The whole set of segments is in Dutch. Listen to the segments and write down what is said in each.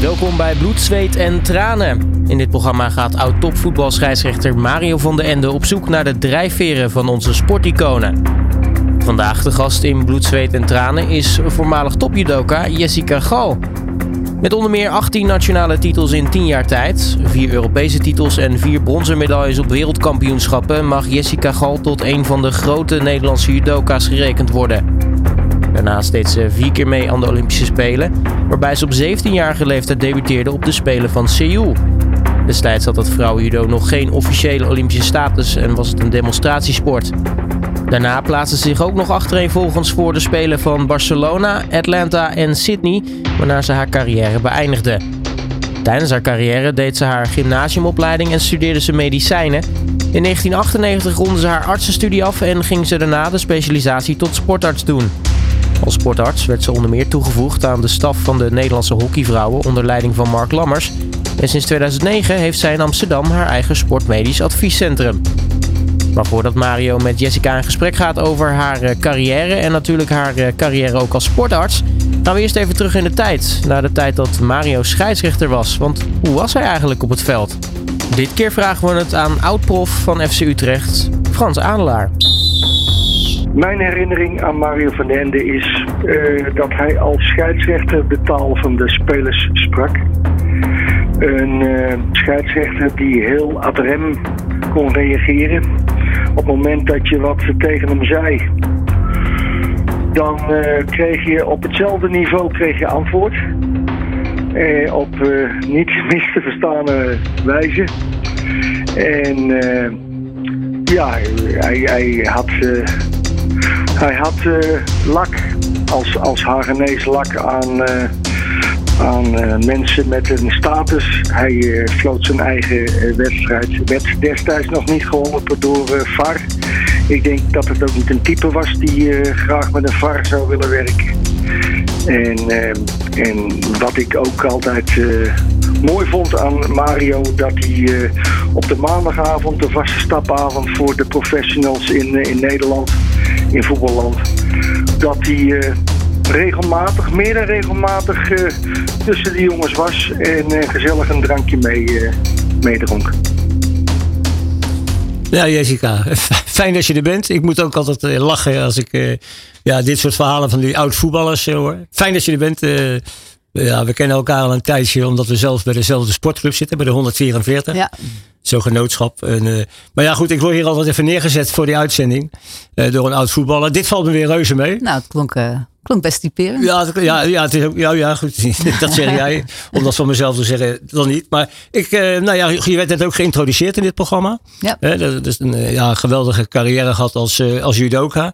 Welkom bij Bloed, Zweet en Tranen. In dit programma gaat oud-topvoetbalscheidsrechter Mario van den Ende op zoek naar de drijfveren van onze sporticonen. Vandaag de gast in Bloed, Zweet en Tranen is voormalig topjudoka Jessica Gal. Met onder meer 18 nationale titels in 10 jaar tijd, 4 Europese titels en 4 bronzen medailles op wereldkampioenschappen mag Jessica Gal tot een van de grote Nederlandse judoka's gerekend worden. Daarnaast deed ze vier keer mee aan de Olympische Spelen, waarbij ze op 17-jarige leeftijd debuteerde op de Spelen van Seoul. Destijds had het vrouwenjudo nog geen officiële Olympische status en was het een demonstratiesport. Daarna plaatste ze zich ook nog achtereenvolgens voor de Spelen van Barcelona, Atlanta en Sydney, waarna ze haar carrière beëindigde. Tijdens haar carrière deed ze haar gymnasiumopleiding en studeerde ze medicijnen. In 1998 ronde ze haar artsenstudie af en ging ze daarna de specialisatie tot sportarts doen. Als sportarts werd ze onder meer toegevoegd aan de staf van de Nederlandse hockeyvrouwen onder leiding van Mark Lammers. En sinds 2009 heeft zij in Amsterdam haar eigen sportmedisch adviescentrum. Maar voordat Mario met Jessica in gesprek gaat over haar eh, carrière en natuurlijk haar eh, carrière ook als sportarts, gaan we eerst even terug in de tijd. Naar de tijd dat Mario scheidsrechter was. Want hoe was hij eigenlijk op het veld? Dit keer vragen we het aan oud-prof van FC Utrecht, Frans Adelaar. Mijn herinnering aan Mario van den Ende is uh, dat hij als scheidsrechter de taal van de spelers sprak. Een uh, scheidsrechter die heel ad rem kon reageren. Op het moment dat je wat tegen hem zei, dan uh, kreeg je op hetzelfde niveau kreeg je antwoord. op niet mis te verstaande wijze. En ja, hij, hij had hij had uh, lak als, als Hagenees lak aan, uh, aan uh, mensen met een status. Hij floot zijn eigen wedstrijd. Werd destijds nog niet geholpen door VAR. Ik denk dat het ook niet een type was die graag met een VAR zou willen werken. En, en wat ik ook altijd mooi vond aan Mario, dat hij op de maandagavond, de vaste stapavond voor de professionals in, in Nederland, in voetballand, dat hij uh, regelmatig, meer dan regelmatig uh, tussen de jongens was en uh, gezellig een drankje mee, meedronk. Ja, Jessica, fijn dat je er bent. Ik moet ook altijd lachen als ik ja, dit soort verhalen van die oud voetballers hoor. Fijn dat je er bent. Ja, we kennen elkaar al een tijdje omdat we zelf bij dezelfde sportclub zitten, bij de 144. Ja zo'n genootschap. En, uh, maar ja, goed, ik word hier altijd even neergezet voor die uitzending. Uh, door een oud voetballer. Dit valt me weer reuze mee. Nou, het klonk, uh, klonk best typerend. Ja, ja, ja, het is ook, ja, ja, goed. dat zeg jij. Om dat van mezelf te zeggen, dan niet. Maar ik, nou ja, je werd net ook geïntroduceerd in dit programma. Ja. dat is een ja, geweldige carrière gehad als, als judoka.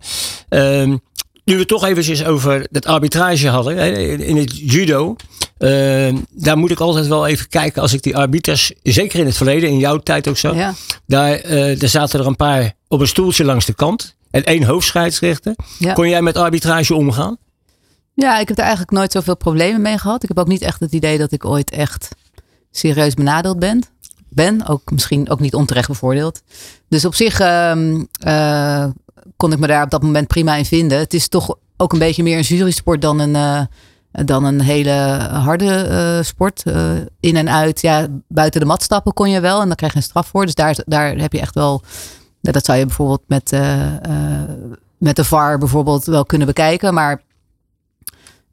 Ehm, nu we toch eventjes over het arbitrage hadden in het judo. Uh, daar moet ik altijd wel even kijken als ik die arbiters, zeker in het verleden, in jouw tijd ook zo. Ja. Daar, uh, daar zaten er een paar op een stoeltje langs de kant. En één hoofdscheidsrechter. Kon jij met arbitrage omgaan? Ja, ik heb er eigenlijk nooit zoveel problemen mee gehad. Ik heb ook niet echt het idee dat ik ooit echt serieus benadeeld ben. Ben, ook misschien ook niet onterecht bevoordeeld. Dus op zich uh, kon ik me daar op dat moment prima in vinden. Het is toch ook een beetje meer een jurysport dan een, uh, dan een hele harde uh, sport. Uh, in en uit, ja, buiten de mat stappen kon je wel en dan krijg je een straf voor. Dus daar, daar heb je echt wel, dat zou je bijvoorbeeld met, met de VAR bijvoorbeeld wel kunnen bekijken. Maar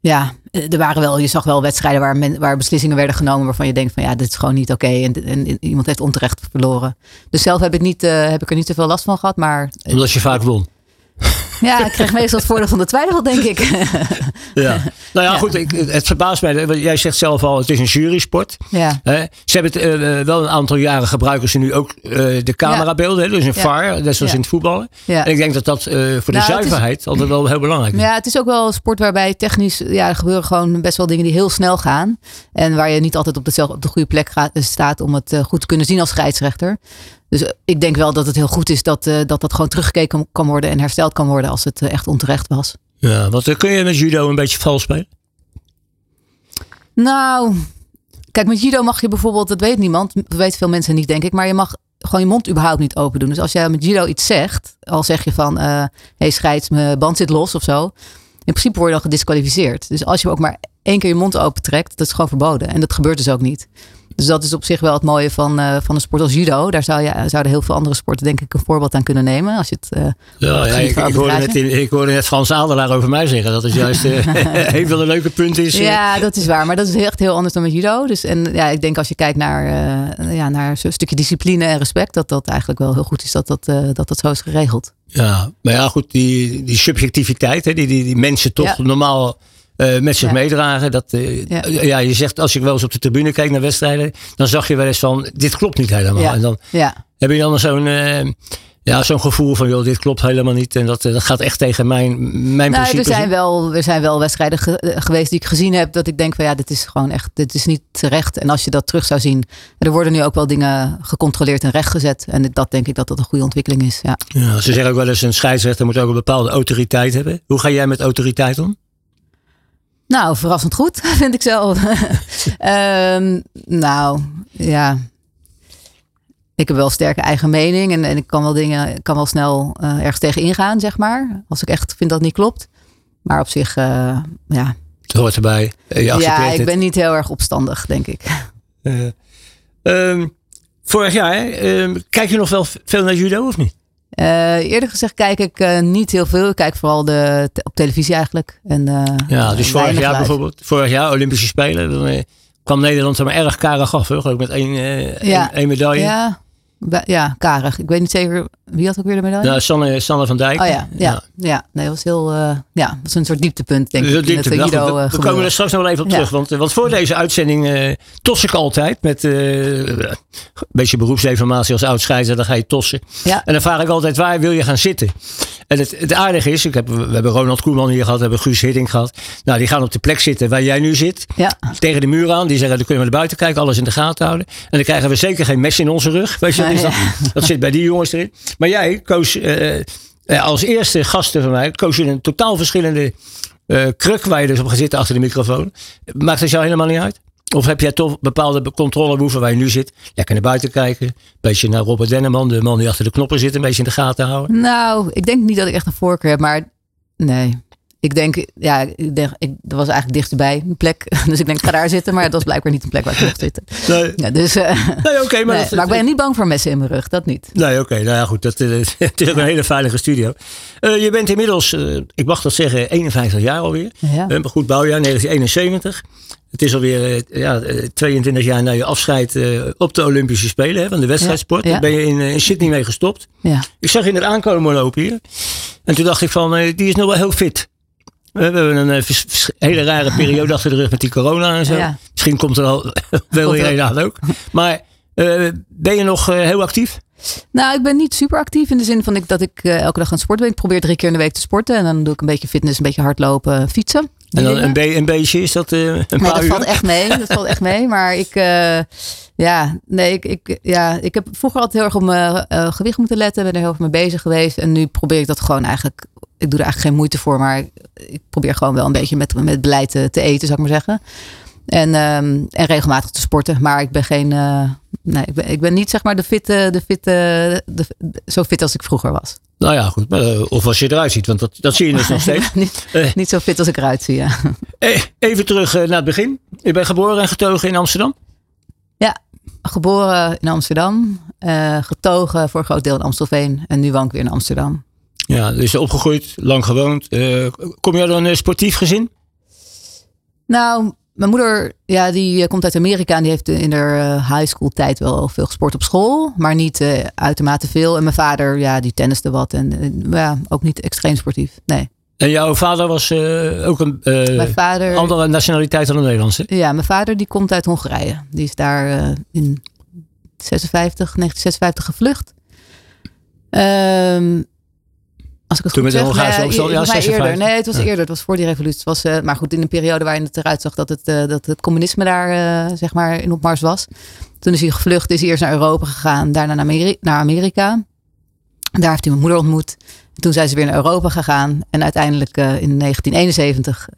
ja, er waren wel, je zag wel wedstrijden waar, men, waar beslissingen werden genomen waarvan je denkt van ja, dit is gewoon niet oké en, iemand heeft onterecht verloren. Dus zelf heb ik, niet, uh, heb ik er niet zoveel last van gehad, maar... Omdat je vaak won. Ja, ik kreeg meestal het voordeel van de twijfel, denk ik. ja. Nou ja, goed. Ik, het verbaast mij. Jij zegt zelf al, het is een jurysport. Ja. ze hebben het uh, wel een aantal jaren gebruiken ze nu ook uh, de camerabeelden. Dus een VAR, net zoals in het voetballen. En ik denk dat dat uh, voor nou, de zuiverheid is, altijd wel heel belangrijk is. Ja, het is ook wel een sport waarbij technisch, ja, er gebeuren gewoon best wel dingen die heel snel gaan. En waar je niet altijd op, dezelfde, op de goede plek gaat, staat om het goed te kunnen zien als scheidsrechter. Dus ik denk wel dat het heel goed is dat, uh, dat dat gewoon teruggekeken kan worden en hersteld kan worden als het uh, echt onterecht was. Ja, wat uh, kun je met judo een beetje vals spelen? Nou, kijk, met judo mag je bijvoorbeeld, dat weet niemand, dat weten veel mensen niet, denk ik, maar je mag gewoon je mond überhaupt niet open doen. Dus als jij met judo iets zegt, al zeg je van, hé hey, scheids, mijn band zit los of zo, in principe word je dan gedisqualificeerd. Dus als je ook maar één keer je mond open trekt, dat is gewoon verboden. En dat gebeurt dus ook niet. Dus dat is op zich wel het mooie van, uh, van een sport als judo. Daar zou je, zouden heel veel andere sporten denk ik een voorbeeld aan kunnen nemen. Als je het, uh, ja, ja ik, ik, hoorde net ik hoorde net Frans Adelaar over mij zeggen. Dat is juist uh, een van de leuke punten is. Ja, dat is waar. Maar dat is echt heel anders dan met judo. Dus en ja, ik denk als je kijkt naar, ja, naar zo'n stukje discipline en respect. Dat dat eigenlijk wel heel goed is dat dat, dat, dat zo is geregeld. Ja, maar ja goed, die, die subjectiviteit, hè, die, die, die mensen toch normaal uh, met zich meedragen. Dat, uh, ja. ja. je zegt als ik wel eens op de tribune kijk naar wedstrijden, dan zag je wel eens van dit klopt niet helemaal. Ja. En dan heb je dan zo'n uh, ja, zo'n gevoel van joh, dit klopt helemaal niet. En dat, dat gaat echt tegen mijn, mijn nou, principes. Er zijn, wel, er zijn wel wedstrijden geweest die ik gezien heb dat ik denk van ja, dit is gewoon echt, dit is niet terecht. En als je dat terug zou zien, er worden nu ook wel dingen gecontroleerd en rechtgezet. En dat denk ik dat dat een goede ontwikkeling is. Ja. ja ze zeggen ook wel eens een scheidsrechter moet ook een bepaalde autoriteit hebben. Hoe ga jij met autoriteit om? Nou, verrassend goed, vind ik zelf. um, nou, ja. Ik heb wel sterke eigen mening en, en ik kan wel dingen, kan wel snel uh, ergens tegen ingaan, zeg maar. Als ik echt vind dat het niet klopt. Maar op zich, uh, ja. Het hoort erbij. Je ja, ik ben niet heel erg opstandig, denk ik. Uh, um, vorig jaar, um, kijk je nog wel veel naar judo of niet? Uh, eerder gezegd kijk ik uh, niet heel veel. Ik kijk vooral de, op televisie eigenlijk. En, uh, ja, dus vorig jaar bijvoorbeeld, vorig jaar Olympische Spelen, dan kwam Nederland er maar erg karig af. Ook met één, ja. één medaille. Ja, ja, karig. Ik weet niet zeker wie had ook weer de medaille? Nou, Sanne, Sanne van Dijk. Oh ja, ja, ja. Nee, dat was heel, uh, ja, was een soort dieptepunt denk ik. Diepte, nou, Guido, we, we komen er straks nog wel even op terug. Want, want voor deze uitzending uh, tos ik altijd met uh, een beetje beroepsdeformatie als oud scheider. Dan ga je tossen. Ja. En dan vraag ik altijd, waar wil je gaan zitten? En het, het aardige is, ik heb, we hebben Ronald Koeman hier gehad, we hebben Guus Hidding gehad. Nou, die gaan op de plek zitten waar jij nu zit. Ja. Tegen de muur aan. Die zeggen, dan kunnen we naar buiten kijken, alles in de gaten houden. En dan krijgen we zeker geen mes in onze rug. Weet je, dat, dat, zit bij die jongens erin. Maar jij koos uh, als eerste gasten van mij, koos je een totaal verschillende uh, kruk waar je dus op gaat zitten achter de microfoon. Maakt het jou helemaal niet uit? Of heb jij toch bepaalde controlebehoeften waar je nu zit? Lekker naar buiten kijken. Een beetje naar Robert Denneman, de man die achter de knoppen zit, een beetje in de gaten houden. Nou, ik denk niet dat ik echt een voorkeur heb, maar nee. Ik denk, ja, ik denk, ik, dat was eigenlijk dichterbij een plek. Dus ik denk, ik ga daar zitten. Maar dat was blijkbaar niet een plek waar ik mocht zitten. Nee. Ja, dus, uh, nee, oké. maar, nee, maar ik ben niet bang voor messen in mijn rug. Dat niet. Nee, oké. nou ja, goed. Dat, uh, het is ook een hele veilige studio. Uh, je bent inmiddels, ik mag dat zeggen, 51 jaar alweer. Ja. een goed bouwjaar, 1971. Het is alweer ja, 22 jaar na je afscheid op de Olympische Spelen hè, van de wedstrijdsport. Ja, Daar ben je in, in Sydney mee gestopt. Ja. Ik zag je het aankomen lopen hier. En toen dacht ik van, die is nog wel heel fit. We hebben een uh, hele rare periode achter de rug met die corona en zo. Misschien komt er al wel weer aan ook. Maar uh, ben je nog uh, heel actief? Nou, ik ben niet super actief in de zin van ik, dat ik elke dag aan het sporten ben. Ik probeer drie keer in de week te sporten. En dan doe ik een beetje fitness, een beetje hardlopen, fietsen. En dan een, be een beetje, is dat een nee, paar dat valt echt mee. Dat valt echt mee. Maar ik, ja, nee, ik, ik, ja, ik heb vroeger altijd heel erg op mijn gewicht moeten letten. Ben er heel erg mee bezig geweest. En nu probeer ik dat gewoon eigenlijk ik doe er eigenlijk geen moeite voor, maar ik probeer gewoon wel een beetje met, met beleid te, te eten, zou ik maar zeggen. En, um, en regelmatig te sporten. Maar ik ben geen. Uh, nee, ik ben, ik ben niet zeg maar de fitte, de fitte, de, zo fit als ik vroeger was. Nou ja, goed. Maar, uh, of als je eruit ziet, want dat, dat zie je dus nog steeds. niet, uh, niet zo fit als ik eruit zie, ja. Even terug naar het begin. Je bent geboren en getogen in Amsterdam? Ja, geboren in Amsterdam. getogen voor een groot deel in Amstelveen. En nu woon ik weer in Amsterdam. Ja, dus opgegroeid, lang gewoond. Uh, kom je uit een sportief gezin? Nou, mijn moeder, ja, die eh, komt uit Amerika en die heeft in haar eh, high school tijd wel veel gesport op school, maar niet uh, uitermate veel. En mijn vader, ja, die tenniste wat en ja, ook niet extreem sportief. Nee. En jouw vader was ook een mijn vader, andere nationaliteit dan de Nederlandse? Ja, mijn vader die komt uit Hongarije. Die is daar in 56, 1956 gevlucht. Um, als ik het Toen goed met zeg, nee, ja, ja, eerder. Nee, het was eerder. Het was voor die revolutie. Het was, uh, maar goed, in een periode waarin het eruit zag dat het, uh, dat het communisme daar uh, zeg maar in opmars was. Toen is hij gevlucht, is hij eerst naar Europa gegaan, daarna naar, Ameri naar Amerika. Daar heeft hij mijn moeder ontmoet. Toen zijn ze weer naar Europa gegaan en uiteindelijk in 1971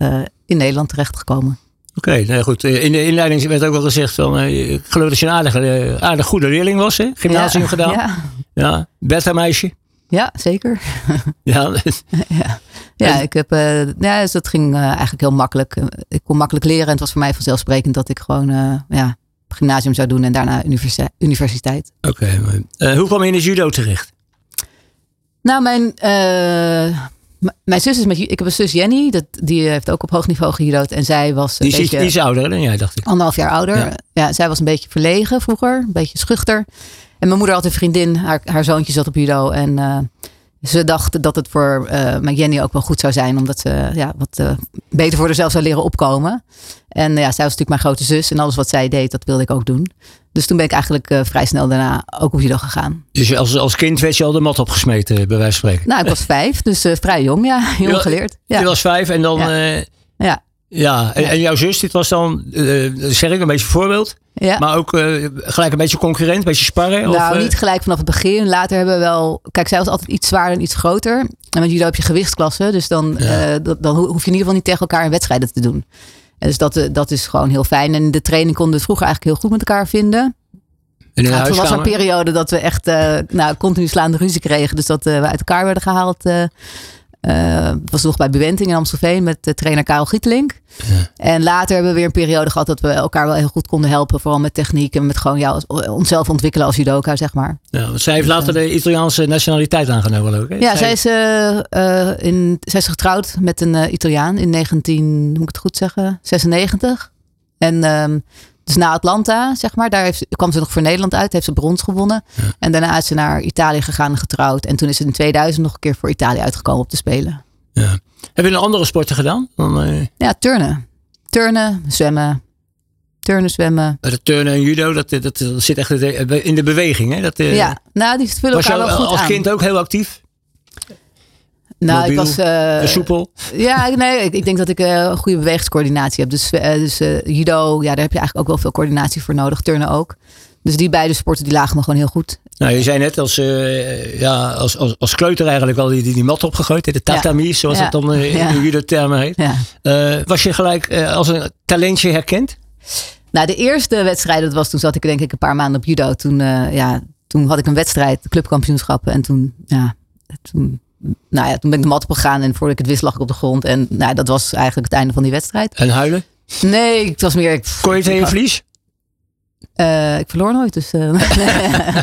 in Nederland terechtgekomen. Oké, okay, nou goed. In de inleiding werd ook wel gezegd van, ik geloof dat je een aardige, aardig goede leerling was, hè? Gymnasium gedaan. Ja. ja. Beta meisje. Ja, zeker. Ja, ja. ja ik heb, uh, ja, dus dat ging eigenlijk heel makkelijk. Ik kon makkelijk leren en het was voor mij vanzelfsprekend dat ik gewoon ja, gymnasium zou doen en daarna universiteit. Oké, hoe kwam je in de judo terecht? Nou, mijn, mijn zus is met ik heb een zus Jenny, dat, die heeft ook op hoog niveau gejudo'd en zij was een die, beetje, die is ouder dan jij, dacht ik. Anderhalf jaar ouder. Ja. zij was een beetje verlegen vroeger, een beetje schuchter. En mijn moeder had een vriendin, haar, haar zoontje zat op judo en uh, ze dacht dat het voor uh, mijn Jenny ook wel goed zou zijn, omdat ze ja, wat uh, beter voor zichzelf zou leren opkomen. En ja, zij was natuurlijk mijn grote zus en alles wat zij deed, dat wilde ik ook doen. Dus toen ben ik eigenlijk uh, vrij snel daarna ook op judo gegaan. Dus als, als kind werd je al de mat opgesmeten, bij wijze van spreken? Nou, ik was vijf, dus vrij jong, ja. Jong geleerd. Ja. Je was vijf en dan... Ja. Ja. Ja, en, en, jouw zus, dit was dan, zeg ik, een beetje voorbeeld. Ja. Maar ook gelijk een beetje concurrent, een beetje sparren? Nou, niet gelijk vanaf het begin. Later hebben we wel... Kijk, zij was altijd iets zwaarder en iets groter. En met judo heb je gewichtsklassen. Dus dan, dan hoef je in ieder geval niet tegen elkaar in wedstrijden te doen. Dus dat, eh, dat is gewoon heel fijn. En de training konden we vroeger eigenlijk heel goed met elkaar vinden. En toen was er een periode dat we echt uh, nou, continu slaande ruzie kregen. Dus dat uh, we uit elkaar werden gehaald. Uh, uh, was nog bij Bewenting in Amstelveen met de trainer Karel Gietelink. Ja. En later hebben we weer een periode gehad dat we elkaar wel heel goed konden helpen. Vooral met techniek en met gewoon ja, onszelf ontwikkelen als judoka, zeg maar. Ja, zij heeft later de Italiaanse nationaliteit aangenomen ook. Hè? Ja, zij, is, uh, in, zij is getrouwd met een Italiaan in 19, moet ik het goed zeggen, 96. En um, dus na Atlanta, zeg maar, daar heeft, kwam ze nog voor Nederland uit, heeft ze brons gewonnen. En daarna is ze naar Italië gegaan en getrouwd. En toen is ze in 2000 nog een keer voor Italië uitgekomen op te spelen. Ja. Heb je een andere sporten gedaan? Dan, uh... Ja, turnen. Turnen, zwemmen. Turnen, zwemmen. De turnen en judo, dat, dat, dat zit echt in de beweging, hè? Dat, uh... Ja, nou, die vullen elkaar wel goed als kind ook heel actief? Nou, ik was. Uh, soepel? Ja, nee, ik, ik denk dat ik uh, een goede bewegingscoördinatie heb. Dus, uh, dus judo, ja, daar heb je eigenlijk ook wel veel coördinatie voor nodig. Turnen ook. Dus die beide sporten die lagen me gewoon heel goed. Nou, je zei net als, ja, als, als, als kleuter eigenlijk al die, die, die mat opgegooid. De tatami, zoals het dan in ja. judo-termen heet. was je gelijk als een talentje herkend? Nou, de eerste wedstrijd, dat was toen zat ik denk ik een paar maanden op judo. Toen, ja, toen had ik een wedstrijd, de clubkampioenschappen. En toen, ja, toen nou ja, toen ben ik de mat opgegaan en voordat ik het wist lag ik op de grond. En nou, dat was eigenlijk het einde van die wedstrijd. En huilen? Nee, het was meer... Ik, Kon je tegen je verlies? Uh, ik verloor nooit, dus... Uh,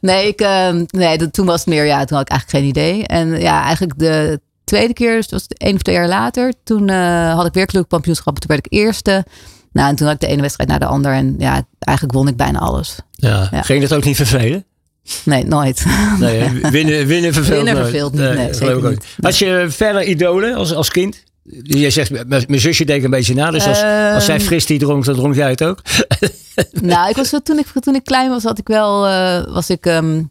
nee, ik, uh, nee dat, toen was het meer... Ja, toen had ik eigenlijk geen idee. En ja, eigenlijk de tweede keer, dus dat was één of twee jaar later. Toen had ik weer clubkampioenschap. Toen werd ik eerste. Nou, en toen had ik de ene wedstrijd naar de ander. En ja, eigenlijk won ik bijna alles. Ja. ja. Ging dat ook niet vervelen? Nee, nooit. Nee, winnen, winnen verveelt Winnen verveelt niet, nee, zeker niet. Had je verder idolen als, als kind? Je zegt, mijn zusje deed een beetje na. Dus als, als zij ehm. fris die dronk, dan dronk jij het ook? nou, ik was, toen, ik, toen ik klein was, had ik wel... Uh, was ik, um,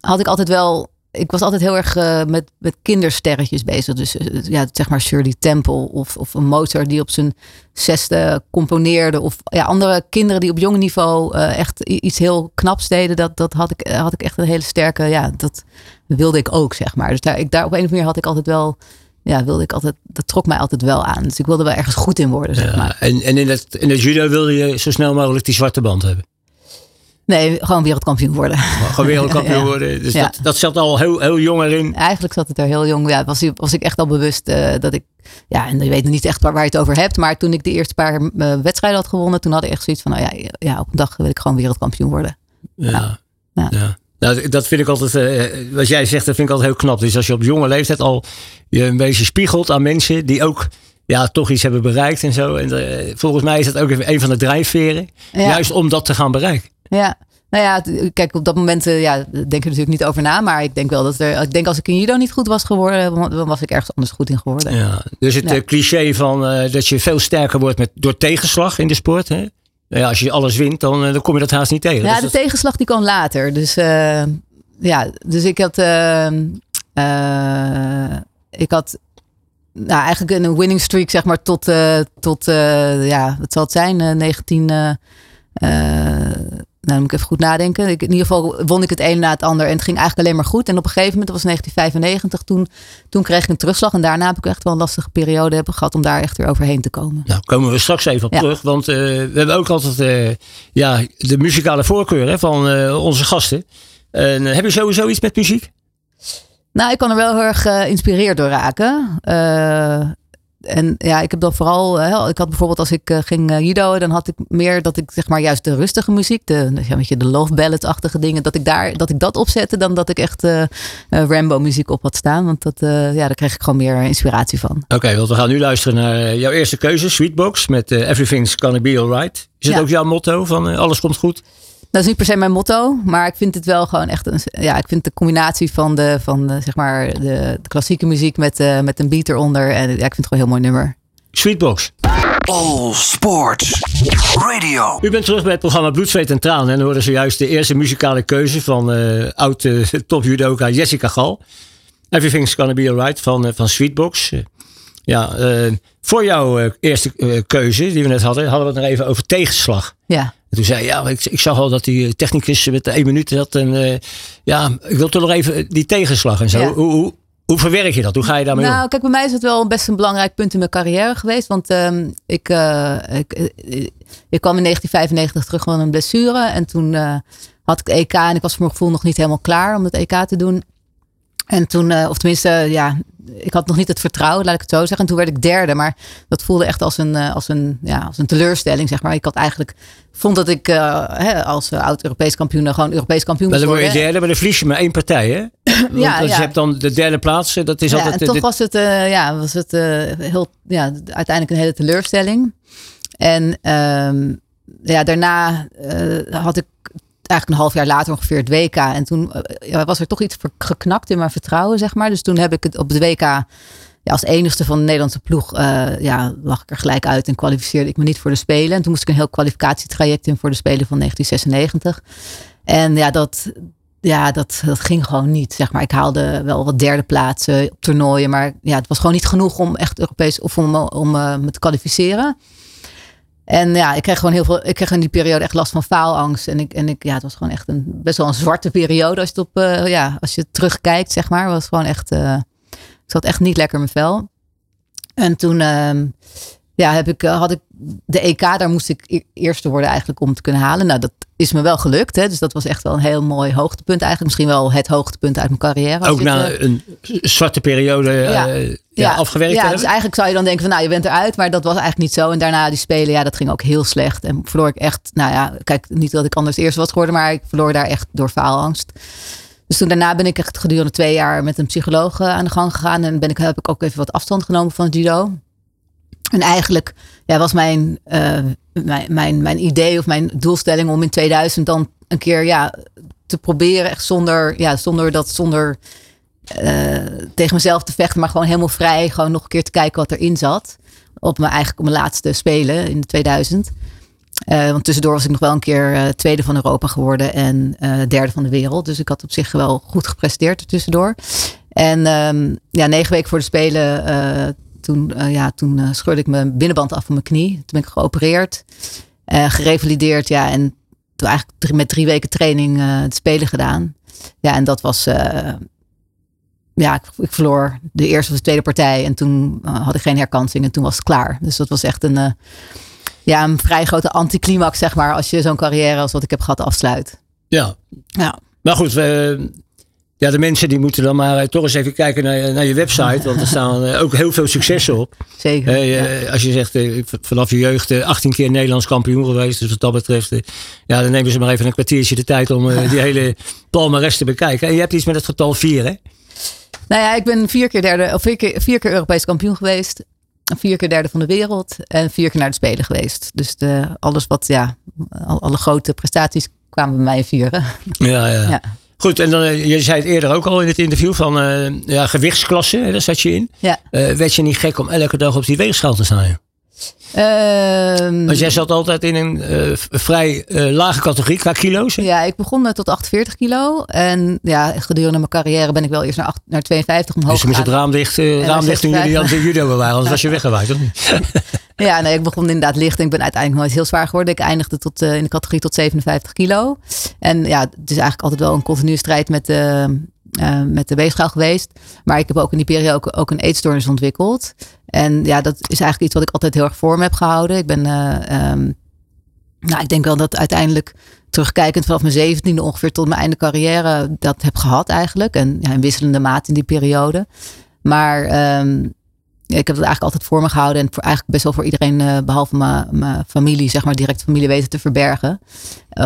had ik altijd wel ik was altijd heel erg uh, met, met kindersterretjes bezig. Dus uh, ja, zeg maar Shirley Temple of, of een motor die op zijn zesde componeerde. Of ja, andere kinderen die op jong niveau uh, echt iets heel knaps deden. Dat, dat had, ik, had ik echt een hele sterke, ja, dat wilde ik ook, zeg maar. Dus daar, ik, daar op een of andere manier had ik altijd wel, ja, wilde ik altijd, dat trok mij altijd wel aan. Dus ik wilde wel ergens goed in worden, zeg maar. En, en in, het, in het judo wilde je zo snel mogelijk die zwarte band hebben? Nee, gewoon wereldkampioen worden. Gewoon wereldkampioen worden. Dus dat, dat zat al heel, heel jong erin. Eigenlijk zat het er heel jong. Ja, was, was ik echt al bewust uh, dat ik. Ja, en je weet niet echt waar, waar je het over hebt. Maar toen ik de eerste paar uh, wedstrijden had gewonnen, toen had ik echt zoiets van: nou ja, ja, op een dag wil ik gewoon wereldkampioen worden. Ja. ja. ja. Nou, dat vind ik altijd, uh, wat jij zegt, dat vind ik altijd heel knap. Dus als je op jonge leeftijd al je een beetje spiegelt aan mensen die ook ja, toch iets hebben bereikt en zo. En volgens mij is dat ook een van de drijfveren. Juist om dat te gaan bereiken. Ja, nou ja, kijk, op dat moment uh, ja, denk er natuurlijk niet over na. Maar ik denk wel dat er. Ik denk als ik in judo niet goed was geworden, dan was ik ergens anders goed in geworden. Ja, dus het eh, cliché van uh, dat je veel sterker wordt met, door tegenslag in de sport. Hè? Ja, als je alles wint, dan, dan kom je dat haast niet tegen. Ja, dus de tegenslag die kwam later. Dus ja, dus ik had. ik had nou, eigenlijk een winning streak, zeg maar, tot, tot ja, wat zal het zijn, 19 nou, moet ik even goed nadenken. Ik, in ieder geval won ik het een na het ander. En het ging eigenlijk alleen maar goed. En op een gegeven moment, dat was 1995, toen, toen kreeg ik een terugslag. En daarna heb ik echt wel een lastige periode hebben gehad om daar echt weer overheen te komen. Nou, komen we straks even op terug. Want uh, we hebben ook altijd uh, ja, de muzikale voorkeur hè, van uh, onze gasten. heb je sowieso iets met muziek? Nou, ik kan er wel heel erg geïnspireerd door raken. En ja, ik heb dan vooral, hè, ik had bijvoorbeeld als ik uh, ging uh, judo, dan had ik meer dat ik zeg maar juist de rustige muziek, de, ja, weet je, de love ballad-achtige dingen, dat ik daar, dat ik dat opzette dan dat ik echt uh, Rambo muziek op had staan. Want dat, ja, daar kreeg ik gewoon meer inspiratie van. Oké, want we gaan nu luisteren naar jouw eerste keuze, Sweetbox, met Everything's Gonna Be Alright. Is het ook jouw motto van alles komt goed? Dat is niet per se mijn motto, maar ik vind het wel gewoon echt een. Ja, ik vind de combinatie van de, van de, zeg maar de, de klassieke muziek met, uh, met een beat eronder. En ja, ik vind het gewoon een heel mooi nummer. Sweetbox. All Sports Radio. U bent terug bij het programma Bloed, Zweet en Tranen. En hoorden zojuist de eerste muzikale keuze van uh, oud uh, top judoka Jessica Gal. Everything's Gonna Be Alright van, uh, van Sweetbox. ja, voor jouw eerste keuze die we net hadden, hadden we het nog even over tegenslag. Ja toen zei ja, ik, ik zag al dat die eh, technicus met de één minuut had. En uh, ja, ik wil toch nog even die tegenslag en zo. Hoe, hoe, hoe, verwerk je dat? Hoe ga je daarmee nou, om? kijk, bij mij is het wel best een belangrijk punt in mijn carrière geweest. Want um, ik, uh, ik, ik, kwam in 1995 terug van een blessure. En toen had ik EK en ik was voor mijn gevoel nog niet helemaal klaar om het EK te doen. En toen, of tenminste, ja, ik had nog niet het vertrouwen, laat ik het zo zeggen. En toen werd ik derde, maar dat voelde echt als een, als een, ja, als een teleurstelling, zeg maar. Ik had eigenlijk vond dat ik uh, hè, als uh, oud-Europees kampioen gewoon Europees kampioen was. Maar dan word je derde, maar dan verlies je maar één partij, hè? Want ja, ja. je hebt dan de derde plaats. Dat is ja, altijd. En toch was het, uh, ja, was het heel, ja, uiteindelijk een hele teleurstelling. En um, ja, daarna had ik eigenlijk een half jaar later ongeveer het WK. En toen was er toch iets geknakt in mijn vertrouwen, zeg maar. Dus toen heb ik het op het WK ja, als enigste van de Nederlandse ploeg uh, ja, lag ik er gelijk uit en kwalificeerde ik me niet voor de Spelen. En toen moest ik een heel kwalificatietraject in voor de Spelen van 1996. En ja, dat, ja, dat, dat ging gewoon niet. Zeg maar. Ik haalde wel wat derde plaatsen op toernooien. Maar ja, het was gewoon niet genoeg om echt Europees of om, om uh, me te kwalificeren. En ja, ik kreeg gewoon heel veel. Ik kreeg in die periode echt last van faalangst. En ik, en ik ja, het was gewoon echt een best wel een zwarte periode als je het op, uh, ja, als je terugkijkt, zeg maar. Was gewoon echt. Uh, ik zat echt niet lekker in mijn vel. En toen uh, ja, heb ik, had ik de EK, daar moest ik e-, eerste worden eigenlijk om te kunnen halen. Nou, dat is me wel gelukt. Hè? Dus dat was echt wel een heel mooi hoogtepunt eigenlijk. Misschien wel het hoogtepunt uit mijn carrière. Ook na een zwarte periode ja. Uh, ja, ja, afgewerkt Ja, dus eigenlijk zou je dan denken van nou, je bent eruit. Maar dat was eigenlijk niet zo. En daarna die spelen, ja, dat ging ook heel slecht. En verloor ik echt, nou ja, kijk, niet dat ik anders eerst was geworden. Maar ik verloor daar echt door faalangst. Dus toen daarna ben ik echt gedurende twee jaar met een psycholoog eh, aan de gang gegaan. En ben ik, heb ik ook even wat afstand genomen van het judo. En eigenlijk ja, was mijn, uh, mijn, mijn, mijn idee of mijn doelstelling om in 2000 dan een keer ja, te proberen, echt zonder, ja, zonder dat, zonder uh, tegen mezelf te vechten, maar gewoon helemaal vrij, gewoon nog een keer te kijken wat erin zat. Op mijn, eigenlijk mijn laatste spelen in de 2000. Uh, want tussendoor was ik nog wel een keer tweede van Europa geworden en derde van de wereld. Dus ik had op zich wel goed gepresteerd tussendoor. En um, ja, negen weken voor de Spelen, toen, ja, toen scheurde ik mijn binnenband af van mijn knie. Toen ben ik geopereerd, gerevalideerd. Ja, en toen eigenlijk drie, met drie weken training de Spelen gedaan. Ja, en dat was ja, ik, ik, verloor de eerste of de tweede partij. En toen had ik geen herkansing en toen was het klaar. Dus dat was echt een, ja, een vrij grote anticlimax, zeg maar, als je zo'n carrière als wat ik heb gehad afsluit. Ja. ja. Maar goed, we, ja, de mensen die moeten dan maar toch eens even kijken naar, naar je website. Want er staan eh, ook heel veel successen op. Zeker. Uh, Als je zegt, uh, vanaf je jeugd 18 keer Nederlands kampioen geweest. Dus wat dat betreft, ja, dan nemen ze maar even een kwartiertje de tijd om die hele palmarès te bekijken. En je hebt iets met het getal 4, hè? Nou ja, ik ben vier keer derde, of vier keer, vier keer Europees kampioen geweest vier keer derde van de wereld en vier keer naar de Spelen geweest. Dus de, alles wat, ja, alle grote prestaties kwamen bij mij vieren. Ja, ja. ja. Goed, en dan, eh, je zei het eerder ook al in het interview van uh, ja, gewichtsklasse, daar zat je in. Ja. Uh, werd je niet gek om elke dag op die weegschaal te staan? Um, Want jij zat altijd in een uh, vrij uh, lage categorie qua kilo's. Hè? Ja, ik begon tot 48 kilo. En ja, gedurende mijn carrière ben ik wel eerst naar, 8, naar 52 omhoog Dus je moest het raam dicht, uh, raam dicht toen jullie aan de judo waren. Anders was je weggewaaid, of niet? ja, nee, ik begon inderdaad licht. En ik ben uiteindelijk nooit heel zwaar geworden. Ik eindigde tot, in de categorie tot 57 kilo. En ja, het is eigenlijk altijd wel een continue strijd met de uh, met de weegschaal geweest. Maar ik heb ook in die periode ook, een eetstoornis ontwikkeld. En ja, dat is eigenlijk iets wat ik altijd heel erg voor me heb gehouden. Ik ben, uh, um, nou, ik denk wel dat uiteindelijk terugkijkend vanaf mijn zeventiende ongeveer tot mijn einde carrière dat heb gehad eigenlijk. En ja, in wisselende maat in die periode. Maar ehm, ik heb het eigenlijk altijd voor me gehouden. En voor, eigenlijk best wel voor iedereen, uh, behalve mijn familie, zeg maar, direct familie weten te verbergen.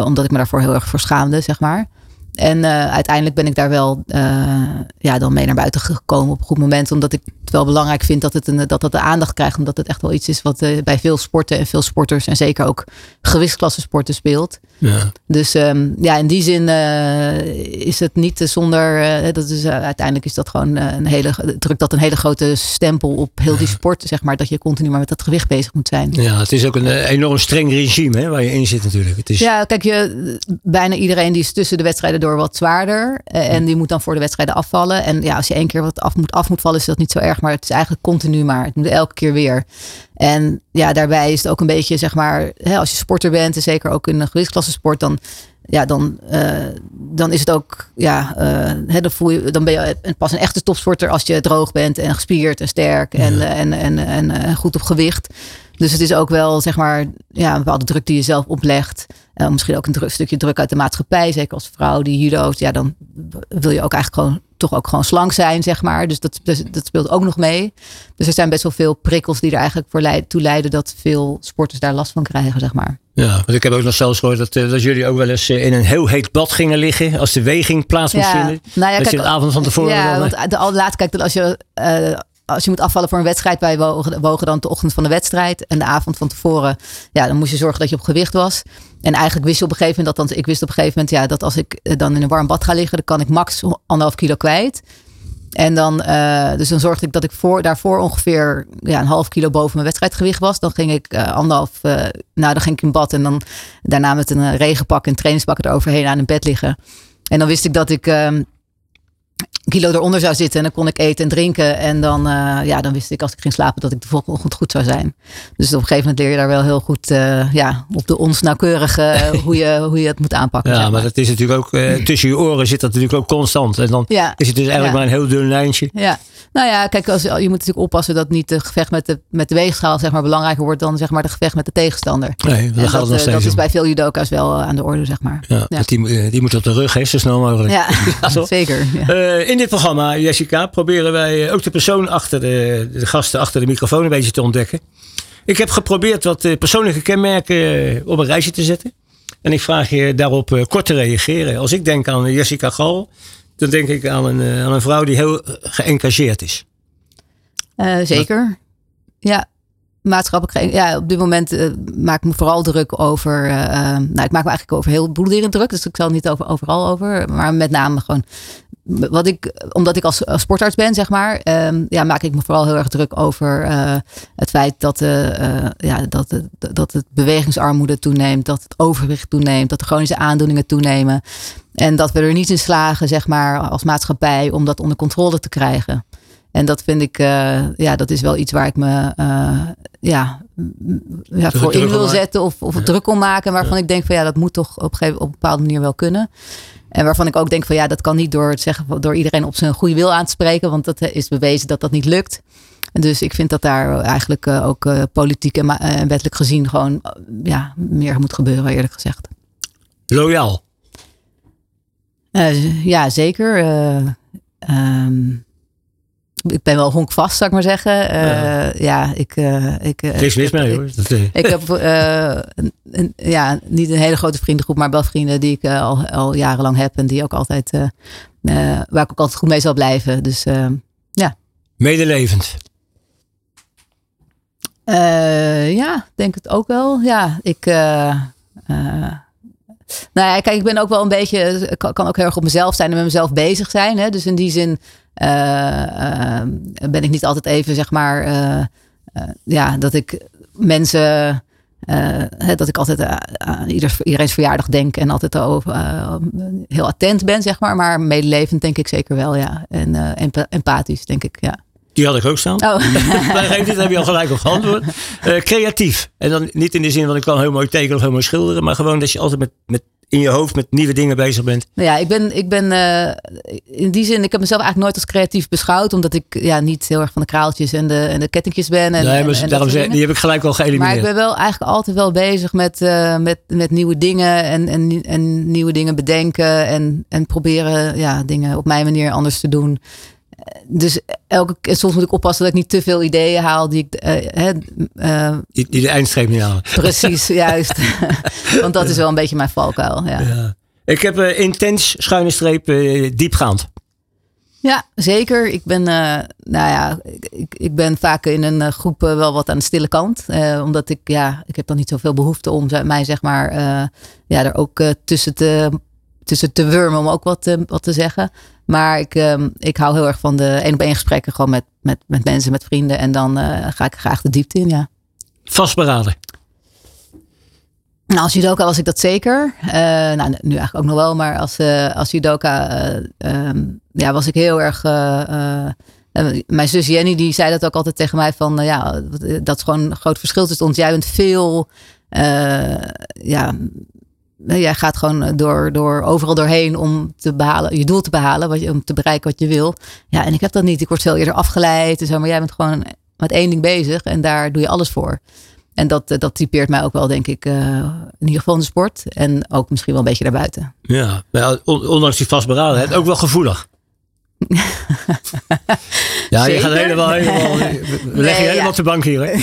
Omdat ik me daarvoor heel erg voor schaamde, zeg maar. En uh, uiteindelijk ben ik daar wel ja, dan mee naar buiten gekomen op een goed moment. Omdat ik het wel belangrijk vind dat het, een, dat, dat de aandacht krijgt. Omdat het echt wel iets is wat bij veel sporten en veel sporters. En zeker ook gewichtsklasse sporten speelt. Ja. Dus um, ja, in die zin is het niet zonder. Dat is, uiteindelijk is dat gewoon een hele. drukt dat een hele grote stempel op heel die sport, zeg maar. Dat je continu maar met dat gewicht bezig moet zijn. Ja, het is ook een enorm streng regime hè, waar je in zit, natuurlijk. Het is... Ja, kijk, je, bijna iedereen die is tussen de wedstrijden door wat zwaarder. en die moet dan voor de wedstrijden afvallen. En ja, als je één keer wat af moet, af moet vallen, is dat niet zo erg. Maar het is eigenlijk continu maar. Het moet elke keer weer. En ja, daarbij is het ook een beetje, zeg maar, hè, als je sporter bent, en zeker ook in een gewichtsklasse sport, dan, ja, dan, uh, dan is het ook, ja, uh, hè, dan, voel je, dan ben je pas een echte topsporter als je droog bent en gespierd en sterk en, ja. en, en, en, en, goed op gewicht. Dus het is ook wel, zeg maar, ja, een bepaalde druk die je zelf oplegt. Uh, misschien ook een druk, stukje druk uit de maatschappij. Zeker als vrouw die judo's. Ja, dan wil je ook eigenlijk gewoon toch ook gewoon slank zijn, zeg maar. Dus dat, dus dat speelt ook nog mee. Dus er zijn best wel veel prikkels die er eigenlijk voor leid, toe leiden dat veel sporters daar last van krijgen, zeg maar. Ja, want ik heb ook nog zelfs gehoord dat, dat jullie ook wel eens in een heel heet bad gingen liggen als de weging plaats moest ja, vinden. Nou ja, dat kijk, je de avond van tevoren. Ja, dan, want de, laatste kijk, als je uh, als je moet afvallen voor een wedstrijd, wij wogen, dan de ochtend van de wedstrijd en de avond van tevoren. Ja, dan moest je zorgen dat je op gewicht was. En eigenlijk wist je op een gegeven moment, dat ik wist op een gegeven moment, ja, dat als ik eh, dan in een warm bad ga liggen, dan kan ik max anderhalf kilo kwijt. En dan, uh, dus dan zorgde ik dat ik voor, daarvoor ongeveer ja, een half kilo boven mijn wedstrijdgewicht was. Dan ging ik uh, anderhalf, uh, nou dan ging ik in bad en dan daarna met een regenpak en trainingspak eroverheen aan een bed liggen. En dan wist ik dat ik ehm, kilo eronder zou zitten. En dan kon ik eten en drinken. En dan, uh, ja, dan wist ik als ik ging slapen dat ik de volgende ochtend goed zou zijn. Dus op een gegeven moment leer je daar wel heel goed uh, ja, op de ons nauwkeurige hoe, je, hoe je het moet aanpakken. Ja, maar dat is natuurlijk ook uh, tussen je oren zit dat natuurlijk ook constant. En dan ja. is het dus eigenlijk ja. maar een heel dun lijntje. Ja. Nou ja, kijk, als, je moet natuurlijk oppassen dat niet de gevecht met de, met de weegschaal zeg maar, belangrijker wordt dan zeg maar, de gevecht met de tegenstander. Nee, dat, gaat dat, dat is bij veel judoka's wel aan de orde, zeg maar. Ja, ja. Die, die moet op de rug, hè, zo snel mogelijk. Ja, zeker. In dit programma, Jessica, proberen wij ook de persoon achter de, de gasten achter de microfoon een beetje te ontdekken. Ik heb geprobeerd wat persoonlijke kenmerken op een rijtje te zetten. En ik vraag je daarop kort te reageren. Als ik denk aan Jessica Gal, dan denk ik aan een, aan een vrouw die heel geëngageerd is. Zeker. Ja, maatschappelijk. Ja, op dit moment maak ik me vooral druk over. Uh, nou, ik maak me eigenlijk over heel boel druk. Dus ik zal niet over, overal over. Maar met name gewoon wat ik, omdat ik als, sportarts ben, zeg maar, um, ja, maak ik me vooral heel erg druk over uh, het feit dat, uh, ja, dat, dat het bewegingsarmoede toeneemt, dat het overwicht toeneemt, dat de chronische aandoeningen toenemen. En dat we er niet in slagen, zeg maar, als maatschappij om dat onder controle te krijgen. En dat vind ik, ja, dat is wel iets waar ik me ja, ja, voor in wil zetten of, of ja. druk om maken. Waarvan ja. ik denk van ja, dat moet toch op een, gegeven, op een bepaalde manier wel kunnen. En waarvan ik ook denk van ja, dat kan niet door het zeggen door iedereen op zijn goede wil aan te spreken, want dat is bewezen dat dat niet lukt. Dus ik vind dat daar eigenlijk uh, ook uh, politiek en, uh, wettelijk gezien gewoon ja, meer moet gebeuren, eerlijk gezegd. Loyaal? ja, zeker. Um, ik ben wel honkvast, zou ik maar zeggen. Uh, ja. ja. ik... Uh, ik Niks mis mee hoor. Ik, ik heb uh, een, ja, niet een hele grote vriendengroep, maar wel vrienden die ik al, al jarenlang heb. En die ook altijd, waar ik ook altijd goed mee zal blijven. Dus ja. Medelevend? ja, denk het ook wel. Ja, ik... Nou ja, kijk, ik ben ook wel een beetje, kan, kan ook heel erg op mezelf zijn en met mezelf bezig zijn. Hè? Dus in die zin uh, ben ik niet altijd even, zeg maar, uh, ja, dat ik mensen, dat ik altijd aan ieder, iedereen's verjaardag denk en altijd heel attent ben, zeg maar. Maar medelevend denk ik zeker wel, ja. En empathisch, denk ik, ja. Die had ik ook staan. Oh. dit heb je al gelijk op geantwoord. Uh, creatief. En dan niet in de zin van ik kan heel mooi tekenen of heel mooi schilderen. Maar gewoon dat je altijd met, met in je hoofd met nieuwe dingen bezig bent? Nou ja, ik ben, ik ben uh, in die zin, ik heb mezelf eigenlijk nooit als creatief beschouwd. Omdat ik ja, niet heel erg van de kraaltjes en de, en de kettingjes ben. En, nee, maar en, daarom zeg, die heb ik gelijk al geëlimineerd. Maar ik ben wel eigenlijk altijd wel bezig met, uh, met, met nieuwe dingen. En, en, en nieuwe dingen bedenken. En, en proberen ja, dingen op mijn manier anders te doen dus elke, soms moet ik oppassen dat ik niet te veel ideeën haal die ik. Uh, uh, die, die, de eindstreep niet halen. Precies, juist. Want dat is wel een beetje mijn valkuil. Ja. ja. Ik heb uh, intens schuine streep diepgaand. Ja, zeker. Ik ben, nou ja, ik, ik ben vaak in een groep wel wat aan de stille kant. omdat ik, ja, ik heb dan niet zoveel behoefte om mij, zeg maar, ja, er ook tussen te tussen te wurmen om ook wat, te, wat te zeggen. Maar ik, um, ik hou heel erg van de één op één gesprekken gewoon met, met, met mensen, met vrienden. En dan uh, ga ik graag de diepte in, ja. Vastberaden. Nou, als judoka was ik dat zeker. Uh, nou, nu eigenlijk ook nog wel. Maar als, uh, als judoka um, ja, was ik heel erg... mijn zus Jenny die zei dat ook altijd tegen mij van... ja, dat is gewoon een groot verschil tussen ons. Jij bent veel... ja, jij gaat gewoon door, door overal doorheen om te behalen, je doel te behalen, wat je, om te bereiken wat je wil. Ja, en ik heb dat niet. Ik word veel eerder afgeleid. En zo, maar jij bent gewoon met één ding bezig en daar doe je alles voor. En dat, dat typeert mij ook wel, denk ik, uh, in ieder geval in de sport. En ook misschien wel een beetje daarbuiten. Ja, ondanks die vastberadenheid, ook wel gevoelig. ja, je gaat helemaal, helemaal we leggen je helemaal op de bank hier. Hè?